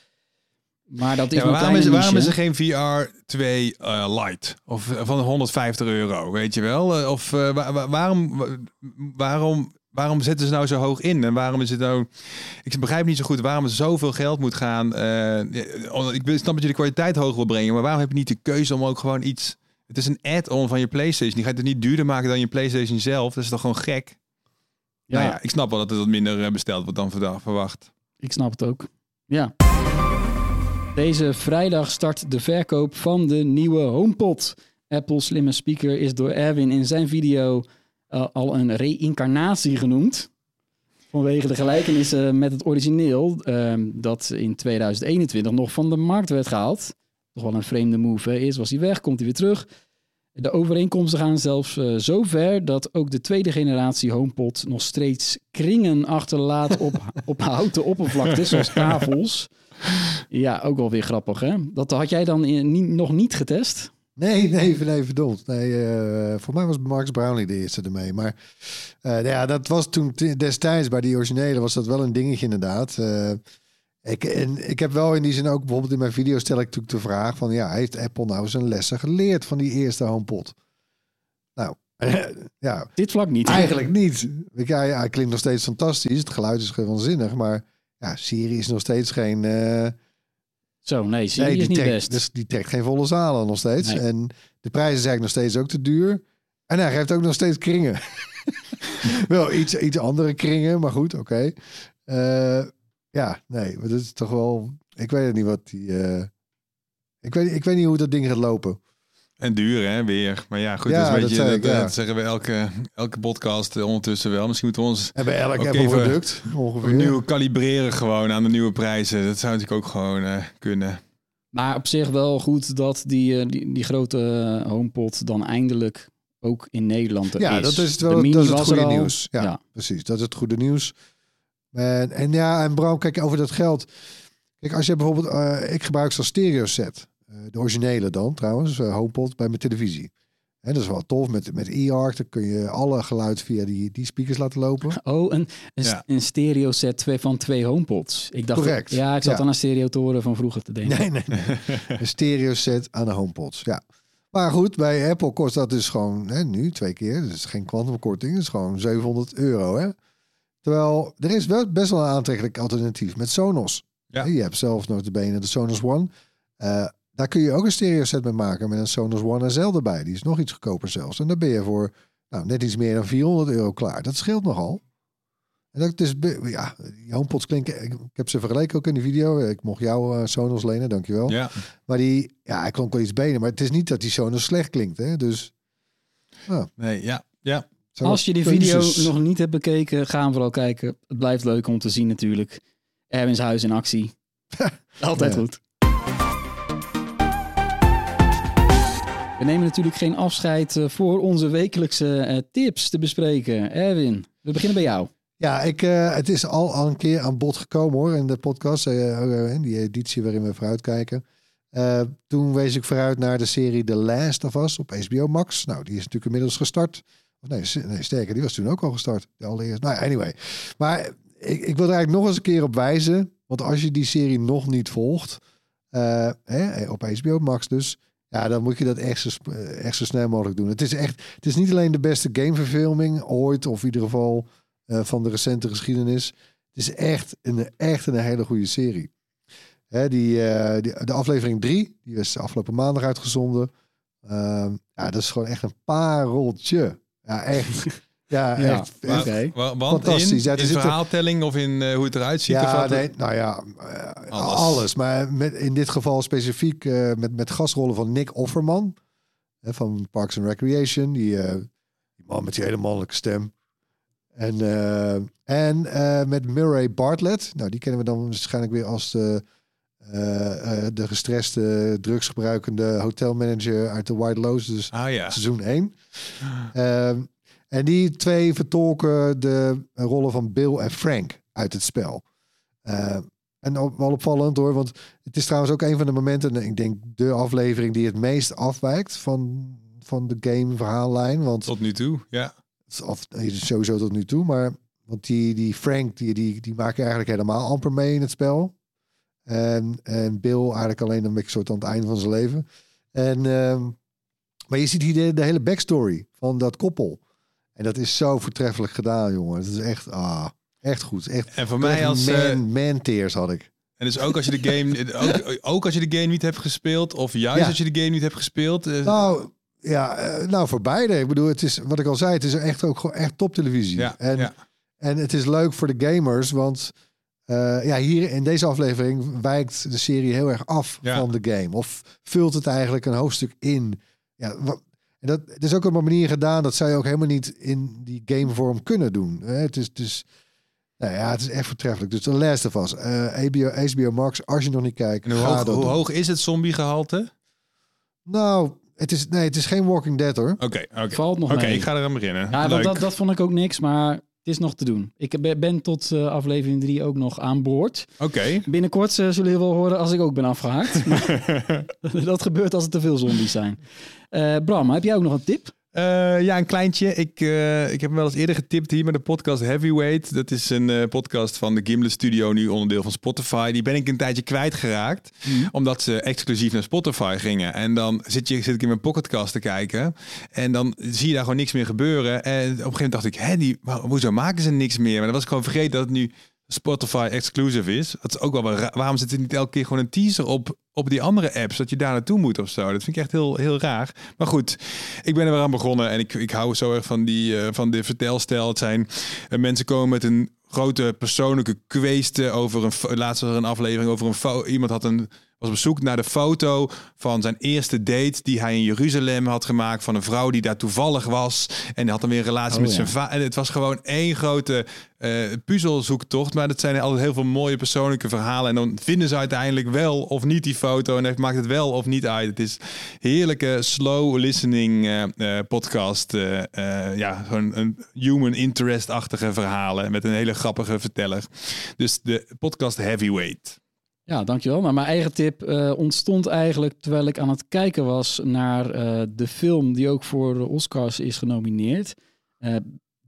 A: Maar dat is
B: Ja, maar waarom, is, waarom er geen VR 2 eh, Lite? Of van 150 euro, weet je wel? Of eh, wa- wa- waarom, wa- waarom, waarom zetten ze nou zo hoog in? En waarom is het nou... Ik begrijp niet zo goed waarom er zoveel geld moet gaan. eh, ik snap dat je de kwaliteit hoog wil brengen, maar waarom heb je niet de keuze om ook gewoon iets... Het is een add-on van je PlayStation. Die gaat het niet duurder maken dan je PlayStation zelf. Dat is toch gewoon gek?
A: Ja,
B: Nou ja, ik snap wel dat het wat minder eh, besteld wordt dan verwacht.
A: ik snap het ook. Ja. Deze vrijdag start de verkoop van de nieuwe HomePod. Apple slimme speaker is door Erwin in zijn video eh, al een reïncarnatie genoemd. Vanwege de gelijkenissen met het origineel ehm, dat in 2021 nog van de markt werd gehaald. Toch wel een vreemde move. Hè? Eerst was hij weg, komt hij weer terug. De overeenkomsten gaan zelfs eh, zo ver dat ook de tweede generatie HomePod nog steeds kringen achterlaat op, op houten oppervlaktes, zoals tafels. Ja, ook wel weer grappig, hè? Dat had jij dan in- niet, nog niet getest?
C: Nee, nee, nee, verdomd. Nee, eh, voor mij was Max Brownlee de eerste ermee. Maar eh, ja, dat was toen destijds bij die originele was dat wel een dingetje inderdaad. Eh, Ik, en ik heb wel in die zin ook, bijvoorbeeld in mijn video stel ik natuurlijk de vraag van, ja, heeft Apple nou zijn lessen geleerd van die eerste HomePod? Nou, ja,
A: Dit vlak niet.
C: eigenlijk niet. Ik, ja, ja, het klinkt nog steeds fantastisch. Het geluid is waanzinnig, maar ja, Siri is nog steeds geen...
A: Zo, nee,
C: nee,
A: is
C: die
A: niet
C: trekt,
A: best.
C: Dus die trekt geen volle zalen nog steeds.
A: Nee.
C: En de prijs is eigenlijk nog steeds ook te duur. En hij geeft ook nog steeds kringen. wel iets, iets andere kringen, maar goed, oké. Eh, ja, nee, maar dat is toch wel... Ik weet het niet wat die... eh, ik, weet, ik weet niet hoe dat ding gaat lopen.
B: En duur, hè, weer. Maar ja, goed,
C: Ja,
B: dat, is een
C: dat
B: beetje,
C: zei
B: dat,
C: ik, ja.
B: dat zeggen we elke, elke podcast eh, ondertussen wel. Misschien moeten we ons
C: En bij elk
B: Ook even
C: product ongeveer.
B: opnieuw kalibreren gewoon aan de nieuwe prijzen. Dat zou natuurlijk ook gewoon eh, kunnen.
A: Maar op zich wel goed dat die, eh, die, die grote HomePod dan eindelijk ook in Nederland er
C: Ja,
A: is.
C: dat is het wel dat is het goede nieuws. Ja,
A: Ja.
C: precies. Dat is het goede nieuws. En, en ja, en Bram, kijk over dat geld. Kijk, als je bijvoorbeeld, eh, ik gebruik zo'n stereo set. Eh, de originele dan trouwens, eh, HomePod bij mijn televisie. Hè, dat is wel tof. Met, met e-arc, dan kun je alle geluid via die, die speakers laten lopen.
A: Oh, een, een,
B: Ja.
A: een stereo set twee, van twee HomePods. Ik dacht,
C: Correct.
A: Ja, ik zat
C: Ja.
A: aan een stereotoren van vroeger te denken.
C: Nee, nee, nee. een stereo set aan de HomePods, ja. Maar goed, bij Apple kost dat dus gewoon hè, nu twee keer. Dus geen kwantumkorting, het is gewoon 700 euro. Hè? Terwijl er is wel best wel een aantrekkelijk alternatief met Sonos.
B: Ja.
C: Je hebt zelf nog de benen de Sonos One. Eh, daar kun je ook een stereo set mee maken met een Sonos One SL erbij. Die is nog iets goedkoper zelfs. En dan ben je voor nou, net iets meer dan 400 euro klaar. Dat scheelt nogal. En dat is, ja, die HomePods klinken. Ik, ik heb ze vergeleken ook in de video. Ik mocht jou eh, Sonos lenen, dankjewel.
B: Ja,
C: Maar die, ja, hij klonk wel iets beter. Maar het is niet dat die Sonos slecht klinkt. Hè? Dus
B: nee, ja, ja.
A: Als je die video nog niet hebt bekeken, ga hem vooral kijken. Het blijft leuk om te zien natuurlijk. Erwin's huis in actie. Altijd
C: Ja.
A: goed. We nemen natuurlijk geen afscheid eh, voor onze wekelijkse eh, tips te bespreken. Erwin, we beginnen bij jou.
C: Ja, ik, eh, het is al, al een keer aan bod gekomen hoor in de podcast. eh, die editie waarin we vooruitkijken. Eh toen wees ik vooruit naar de serie The Last of Us op HBO Max. Nou, die is natuurlijk inmiddels gestart. Of nee, nee, sterker, die was toen ook al gestart. De allereerste. Nou, anyway. Maar ik, ik wil er eigenlijk nog eens een keer op wijzen. Want als je die serie nog niet volgt, hè, op HBO Max dus, ja, dan moet je dat echt zo, eh, echt snel mogelijk doen. Het is echt, het is niet alleen de beste gameverfilming ooit, of in ieder geval eh, van de recente geschiedenis. Het is echt een, echt een hele goede serie. Hè, die, eh, de aflevering 3, die is afgelopen maandag uitgezonden. Ehm, ja, dat is gewoon echt een pareltje. Ja, echt. Ja,
A: Ja,
C: echt.
B: Want
C: Fantastisch.
B: in, in verhaaltelling of in eh, hoe het eruit ziet? of
C: Ja, nee, nou ja, eh,
B: Alles.
C: alles. Maar met, in dit geval specifiek eh, met, met gastrollen van Nick Offerman. Hè, van Parks and Recreation. Die, eh, die man met die hele mannelijke stem. En, eh, en eh, met Murray Bartlett. Nou, die kennen we dan waarschijnlijk weer als de, eh, eh, de gestreste, drugsgebruikende hotelmanager uit The White Lotus.
B: Ah ja.
C: Seizoen 1. En die twee vertolken de rollen van Bill en Frank uit het spel. Ehm, en wel opvallend hoor, want het is trouwens ook een van de momenten, en ik denk de aflevering die het meest afwijkt van, van de game verhaallijn. Want
B: Tot nu toe, ja.
C: of sowieso tot nu toe, maar want die, die Frank, die, die, die maakt eigenlijk helemaal amper mee in het spel. En, en Bill eigenlijk alleen een beetje soort aan het einde van zijn leven. En, ehm, maar je ziet hier de, de hele backstory van dat koppel. En dat is zo voortreffelijk gedaan, jongen. Het is echt, ah, echt goed. Echt,
B: En voor mij als... eh,
C: man, man tears had ik.
B: en dus ook als je de game... ook, ook als je de game niet hebt gespeeld... of juist
C: Ja.
B: als je de game niet hebt gespeeld... eh,
C: Nou, ja, eh, nou voor beide. Ik bedoel, het is wat ik al zei, het is echt ook gewoon echt top televisie.
B: ja,
C: en,
B: ja.
C: En het is leuk voor de gamers, want ja, hier in deze aflevering wijkt de serie heel erg af van de game. Of vult het eigenlijk een hoofdstuk in. Ja, wat, en dat het is ook op een manier gedaan dat zij ook helemaal niet in die gamevorm kunnen doen. hè. het is dus, nou ja, het is echt voortreffelijk. Dus The Last of Us, eh HBO, HBO Max, als je nog niet kijkt,
B: En hoe,
C: ga
B: hoog,
C: dat
B: hoe
C: doen.
B: hoog is het zombiegehalte?
C: Nou, het is, nee, het is geen Walking Dead hoor.
B: Oké, oké.
A: Valt nog
B: Oké, ik ga eraan beginnen.
A: Ja, dat, dat vond ik ook niks, maar het is nog te doen. Ik ben- tot eh, aflevering 3 ook nog aan boord.
B: Oké.
A: Binnenkort eh, zullen jullie wel horen als ik ook ben afgehaakt. Dat gebeurt als er te veel zombies zijn. Eh, Bram, heb jij ook nog een tip?
B: Eh, ja, een kleintje. Ik, eh, ik heb hem wel eens eerder getipt hier met de podcast Heavyweight. Dat is een eh, podcast van de Gimlet Studio, nu onderdeel van Spotify. Die ben ik een tijdje kwijtgeraakt, omdat ze exclusief naar Spotify gingen. En dan zit, je, zit ik in mijn pocketcast te kijken en dan zie je daar gewoon niks meer gebeuren. En op een gegeven moment dacht ik, hè, die, hoezo maken ze niks meer? Maar dan was ik gewoon vergeten dat het nu Spotify exclusive is. Dat is ook wel Waarom zit er niet elke keer gewoon een teaser op, op die andere apps? Dat je daar naartoe moet of zo. Dat vind ik echt heel, heel raar. Maar goed, ik ben er weer aan begonnen. En ik, ik hou zo erg van, die, eh, van de vertelstijl. Het zijn eh, mensen komen met een grote persoonlijke kweeste over een fo- laatst was er een aflevering over een iemand had een was op zoek naar de foto van zijn eerste date die hij in Jeruzalem had gemaakt van een vrouw die daar toevallig was. En hij had dan weer een relatie
A: Oh,
B: met
A: ja.
B: zijn vader en het was gewoon één grote eh puzzelzoektocht maar dat zijn altijd heel veel mooie persoonlijke verhalen. En dan vinden ze uiteindelijk wel of niet die foto en het maakt het wel of niet uit. Het is heerlijke slow listening eh, eh, podcast ja gewoon een human interest achtige verhalen met een hele grappige verteller. Dus de podcast Heavyweight
A: Ja, dankjewel. Maar mijn eigen tip eh, ontstond eigenlijk terwijl ik aan het kijken was naar eh, de film die ook voor de Oscars is genomineerd. Eh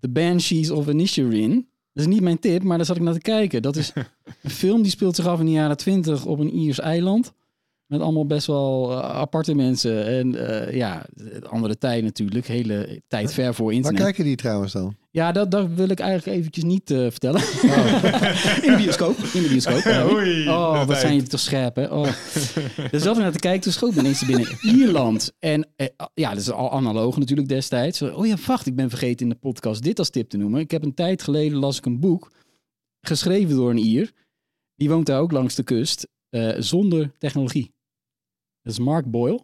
A: The Banshees of Inisherin. Dat is niet mijn tip, maar daar zat ik naar te kijken. Dat is een film die speelt zich af in de jaren twintig op een Iers eiland. Met allemaal best wel eh, aparte mensen. En eh, ja, andere tijd natuurlijk. Hele tijd ver voor
C: Waar
A: internet.
C: kijken die trouwens dan?
A: Ja, dat, dat wil ik eigenlijk eventjes niet eh, vertellen. in de bioscoop. In de bioscoop.
B: Oh. Oei,
A: oh, wat zijn jullie toch scherp, hè? Oh. dus ik naar te kijken, toen schoot ineens binnen. Ierland. En eh, ja, dat is al analoog natuurlijk destijds. Oh ja, wacht, ik ben vergeten in de podcast dit als tip te noemen. Ik heb een tijd geleden las ik een boek, geschreven door een Ier. Die woont daar ook langs de kust, eh, zonder technologie. Dat is Mark Boyle.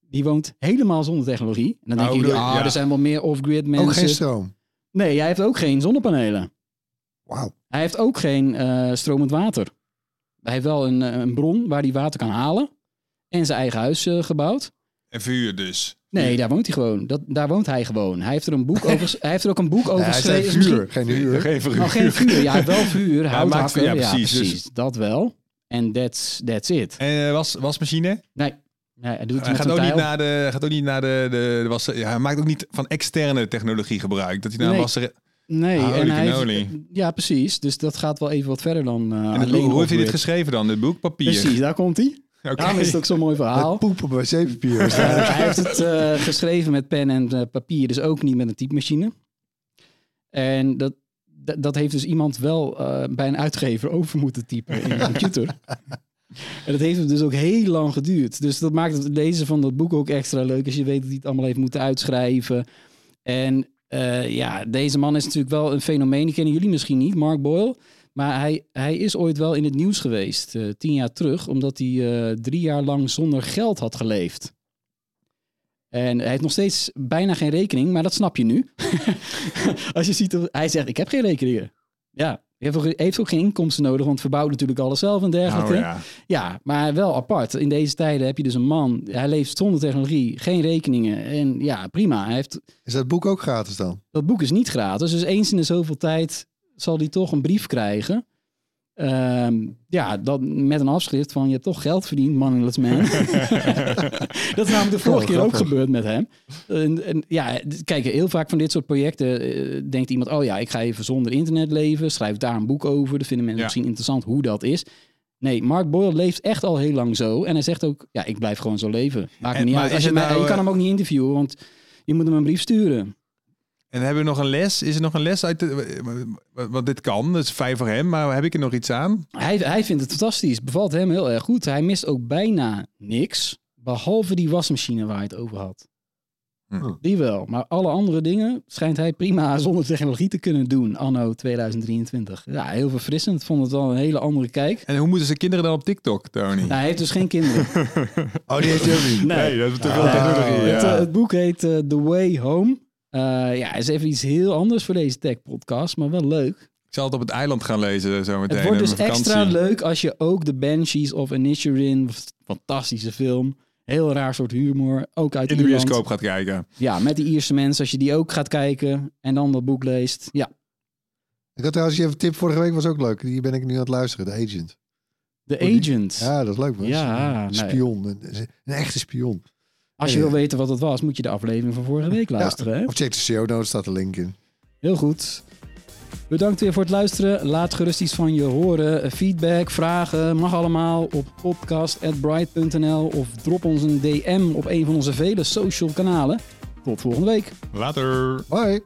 A: Die woont helemaal zonder technologie. En dan
B: Oh,
A: denk je, ah,
B: ja.
A: er zijn wel meer off-grid mensen.
C: Ook geen stroom.
A: Nee, hij heeft ook geen zonnepanelen.
C: Wauw.
A: Hij heeft ook geen eh, stromend water. Hij heeft wel een, eh, een bron waar hij water kan halen. En zijn eigen huis eh, gebouwd.
B: En vuur dus.
A: Nee, daar woont hij gewoon. Dat, daar woont hij gewoon. Hij heeft er een boek over. hij heeft er ook een boek over
C: Ja,
A: geschreven.
C: vuur, geen huur.
B: Geen vuur.
A: Oh, geen vuur. Ja, hij heeft wel vuur. Houthakker.
B: ja,
A: Ja,
B: precies.
A: precies. Dat wel. En that's, that's it.
B: En eh, was, wasmachine?
A: Nee. nee hij doet het
B: Hij
A: met
B: gaat ook, niet naar de, gaat ook niet naar de, de, de was, ja, Hij maakt ook niet van externe technologie gebruik. Dat hij naar
A: Nee.
B: een wasser...
A: Nee,
B: Holy
A: en hij. Ja, precies. Dus dat gaat wel even wat verder dan uh,
B: En hoe heeft hij dit geschreven dan? Dit boek? Papier?
A: Precies, daar komt hij.
B: Oké.
A: Daarom is het ook zo'n mooi verhaal.
C: Het poepen bij zeepapier.
A: Ja, hij heeft het eh, geschreven met pen en papier, dus ook niet met een typemachine. En dat, dat, dat heeft dus iemand wel eh, bij een uitgever over moeten typen in de computer. En dat heeft hem dus ook heel lang geduurd. Dus dat maakt het lezen van dat boek ook extra leuk als je weet dat hij het allemaal heeft moeten uitschrijven. En eh, ja, deze man is natuurlijk wel een fenomeen. Die kennen jullie misschien niet, Mark Boyle. Maar hij, hij is ooit wel in het nieuws geweest, eh, tien jaar terug, omdat hij drie jaar lang zonder geld had geleefd. En hij heeft nog steeds bijna geen rekening, maar dat snap je nu. Als je ziet, hij zegt, ik heb geen rekeningen. Ja, hij heeft ook, heeft ook geen inkomsten nodig, want verbouwt natuurlijk alles zelf en dergelijke.
B: Oh,
A: ja.
B: ja.
A: maar wel apart. In deze tijden heb je dus een man, hij leeft zonder technologie, geen rekeningen. En ja, prima. Hij heeft,
C: Is dat boek ook gratis dan?
A: dat boek is niet gratis, dus eens in de zoveel tijd zal hij toch een brief krijgen. Ehm, ja, dat, met een afschrift van je hebt toch geld verdiend, moneyless man. dat is namelijk de vorige
C: Oh,
A: keer ook gebeurd met hem. En, en ja, kijk, heel vaak van dit soort projecten eh, denkt iemand, oh ja, ik ga even zonder internet leven, schrijf daar een boek over. Dat vinden mensen
B: Ja.
A: misschien interessant hoe dat is. Nee, Mark Boyle leeft echt al heel lang zo. En hij zegt ook, ja, ik blijf gewoon zo leven. Maakt me niet
B: maar
A: uit. Als je, mij-
B: nou,
A: je kan hem ook niet interviewen, want je moet hem een brief sturen.
B: En hebben we nog een les? Is er nog een les uit de, Want dit kan, dat is fijn voor hem. Maar heb ik er nog iets aan?
A: Hij, hij vindt het fantastisch. Bevalt hem heel erg goed. Hij mist ook bijna niks. Behalve die wasmachine waar hij het over had.
B: Hm.
A: Die wel. Maar alle andere dingen schijnt hij prima zonder technologie te kunnen doen. Anno 2023. Ja, heel verfrissend. Ik vond het wel een hele andere kijk.
B: En hoe moeten zijn kinderen dan op TikTok, Tony?
A: Nou, hij heeft dus geen kinderen.
C: Oh, die heeft hij ook niet.
A: Nee.
B: dat is te
C: veel technologie,
A: Het, eh, het boek heet eh, The Way Home. Eh, ja, is even iets heel anders voor deze tech-podcast, maar wel leuk.
B: Ik zal het op het eiland gaan lezen zo meteen.
A: Het wordt dus extra leuk als je ook de Banshees of Inisherin, fantastische film, heel raar soort humor, ook uit
B: In de
A: Ierland.
B: bioscoop gaat kijken.
A: Ja, met die Ierse mensen, als je die ook gaat kijken en dan dat boek leest. Ja,
C: Ik had trouwens even een tip vorige week was ook leuk. Die ben ik nu aan het luisteren. De Agent.
A: The
C: Oh, die-
A: Agent.
C: Ja, dat is leuk man.
A: Ja,
C: Een
A: nee.
C: spion. Een, een echte spion.
A: Als je
C: Ja.
A: wil weten wat het was, moet je de aflevering van vorige week luisteren. Hè?
C: Of check de show notes, staat de link in.
A: Heel goed. Bedankt weer voor het luisteren. Laat gerust iets van je horen. Feedback, vragen, mag allemaal op podcast.bright.nl of drop ons een DM op een van onze vele social kanalen. Tot volgende week.
B: Later.
C: Bye.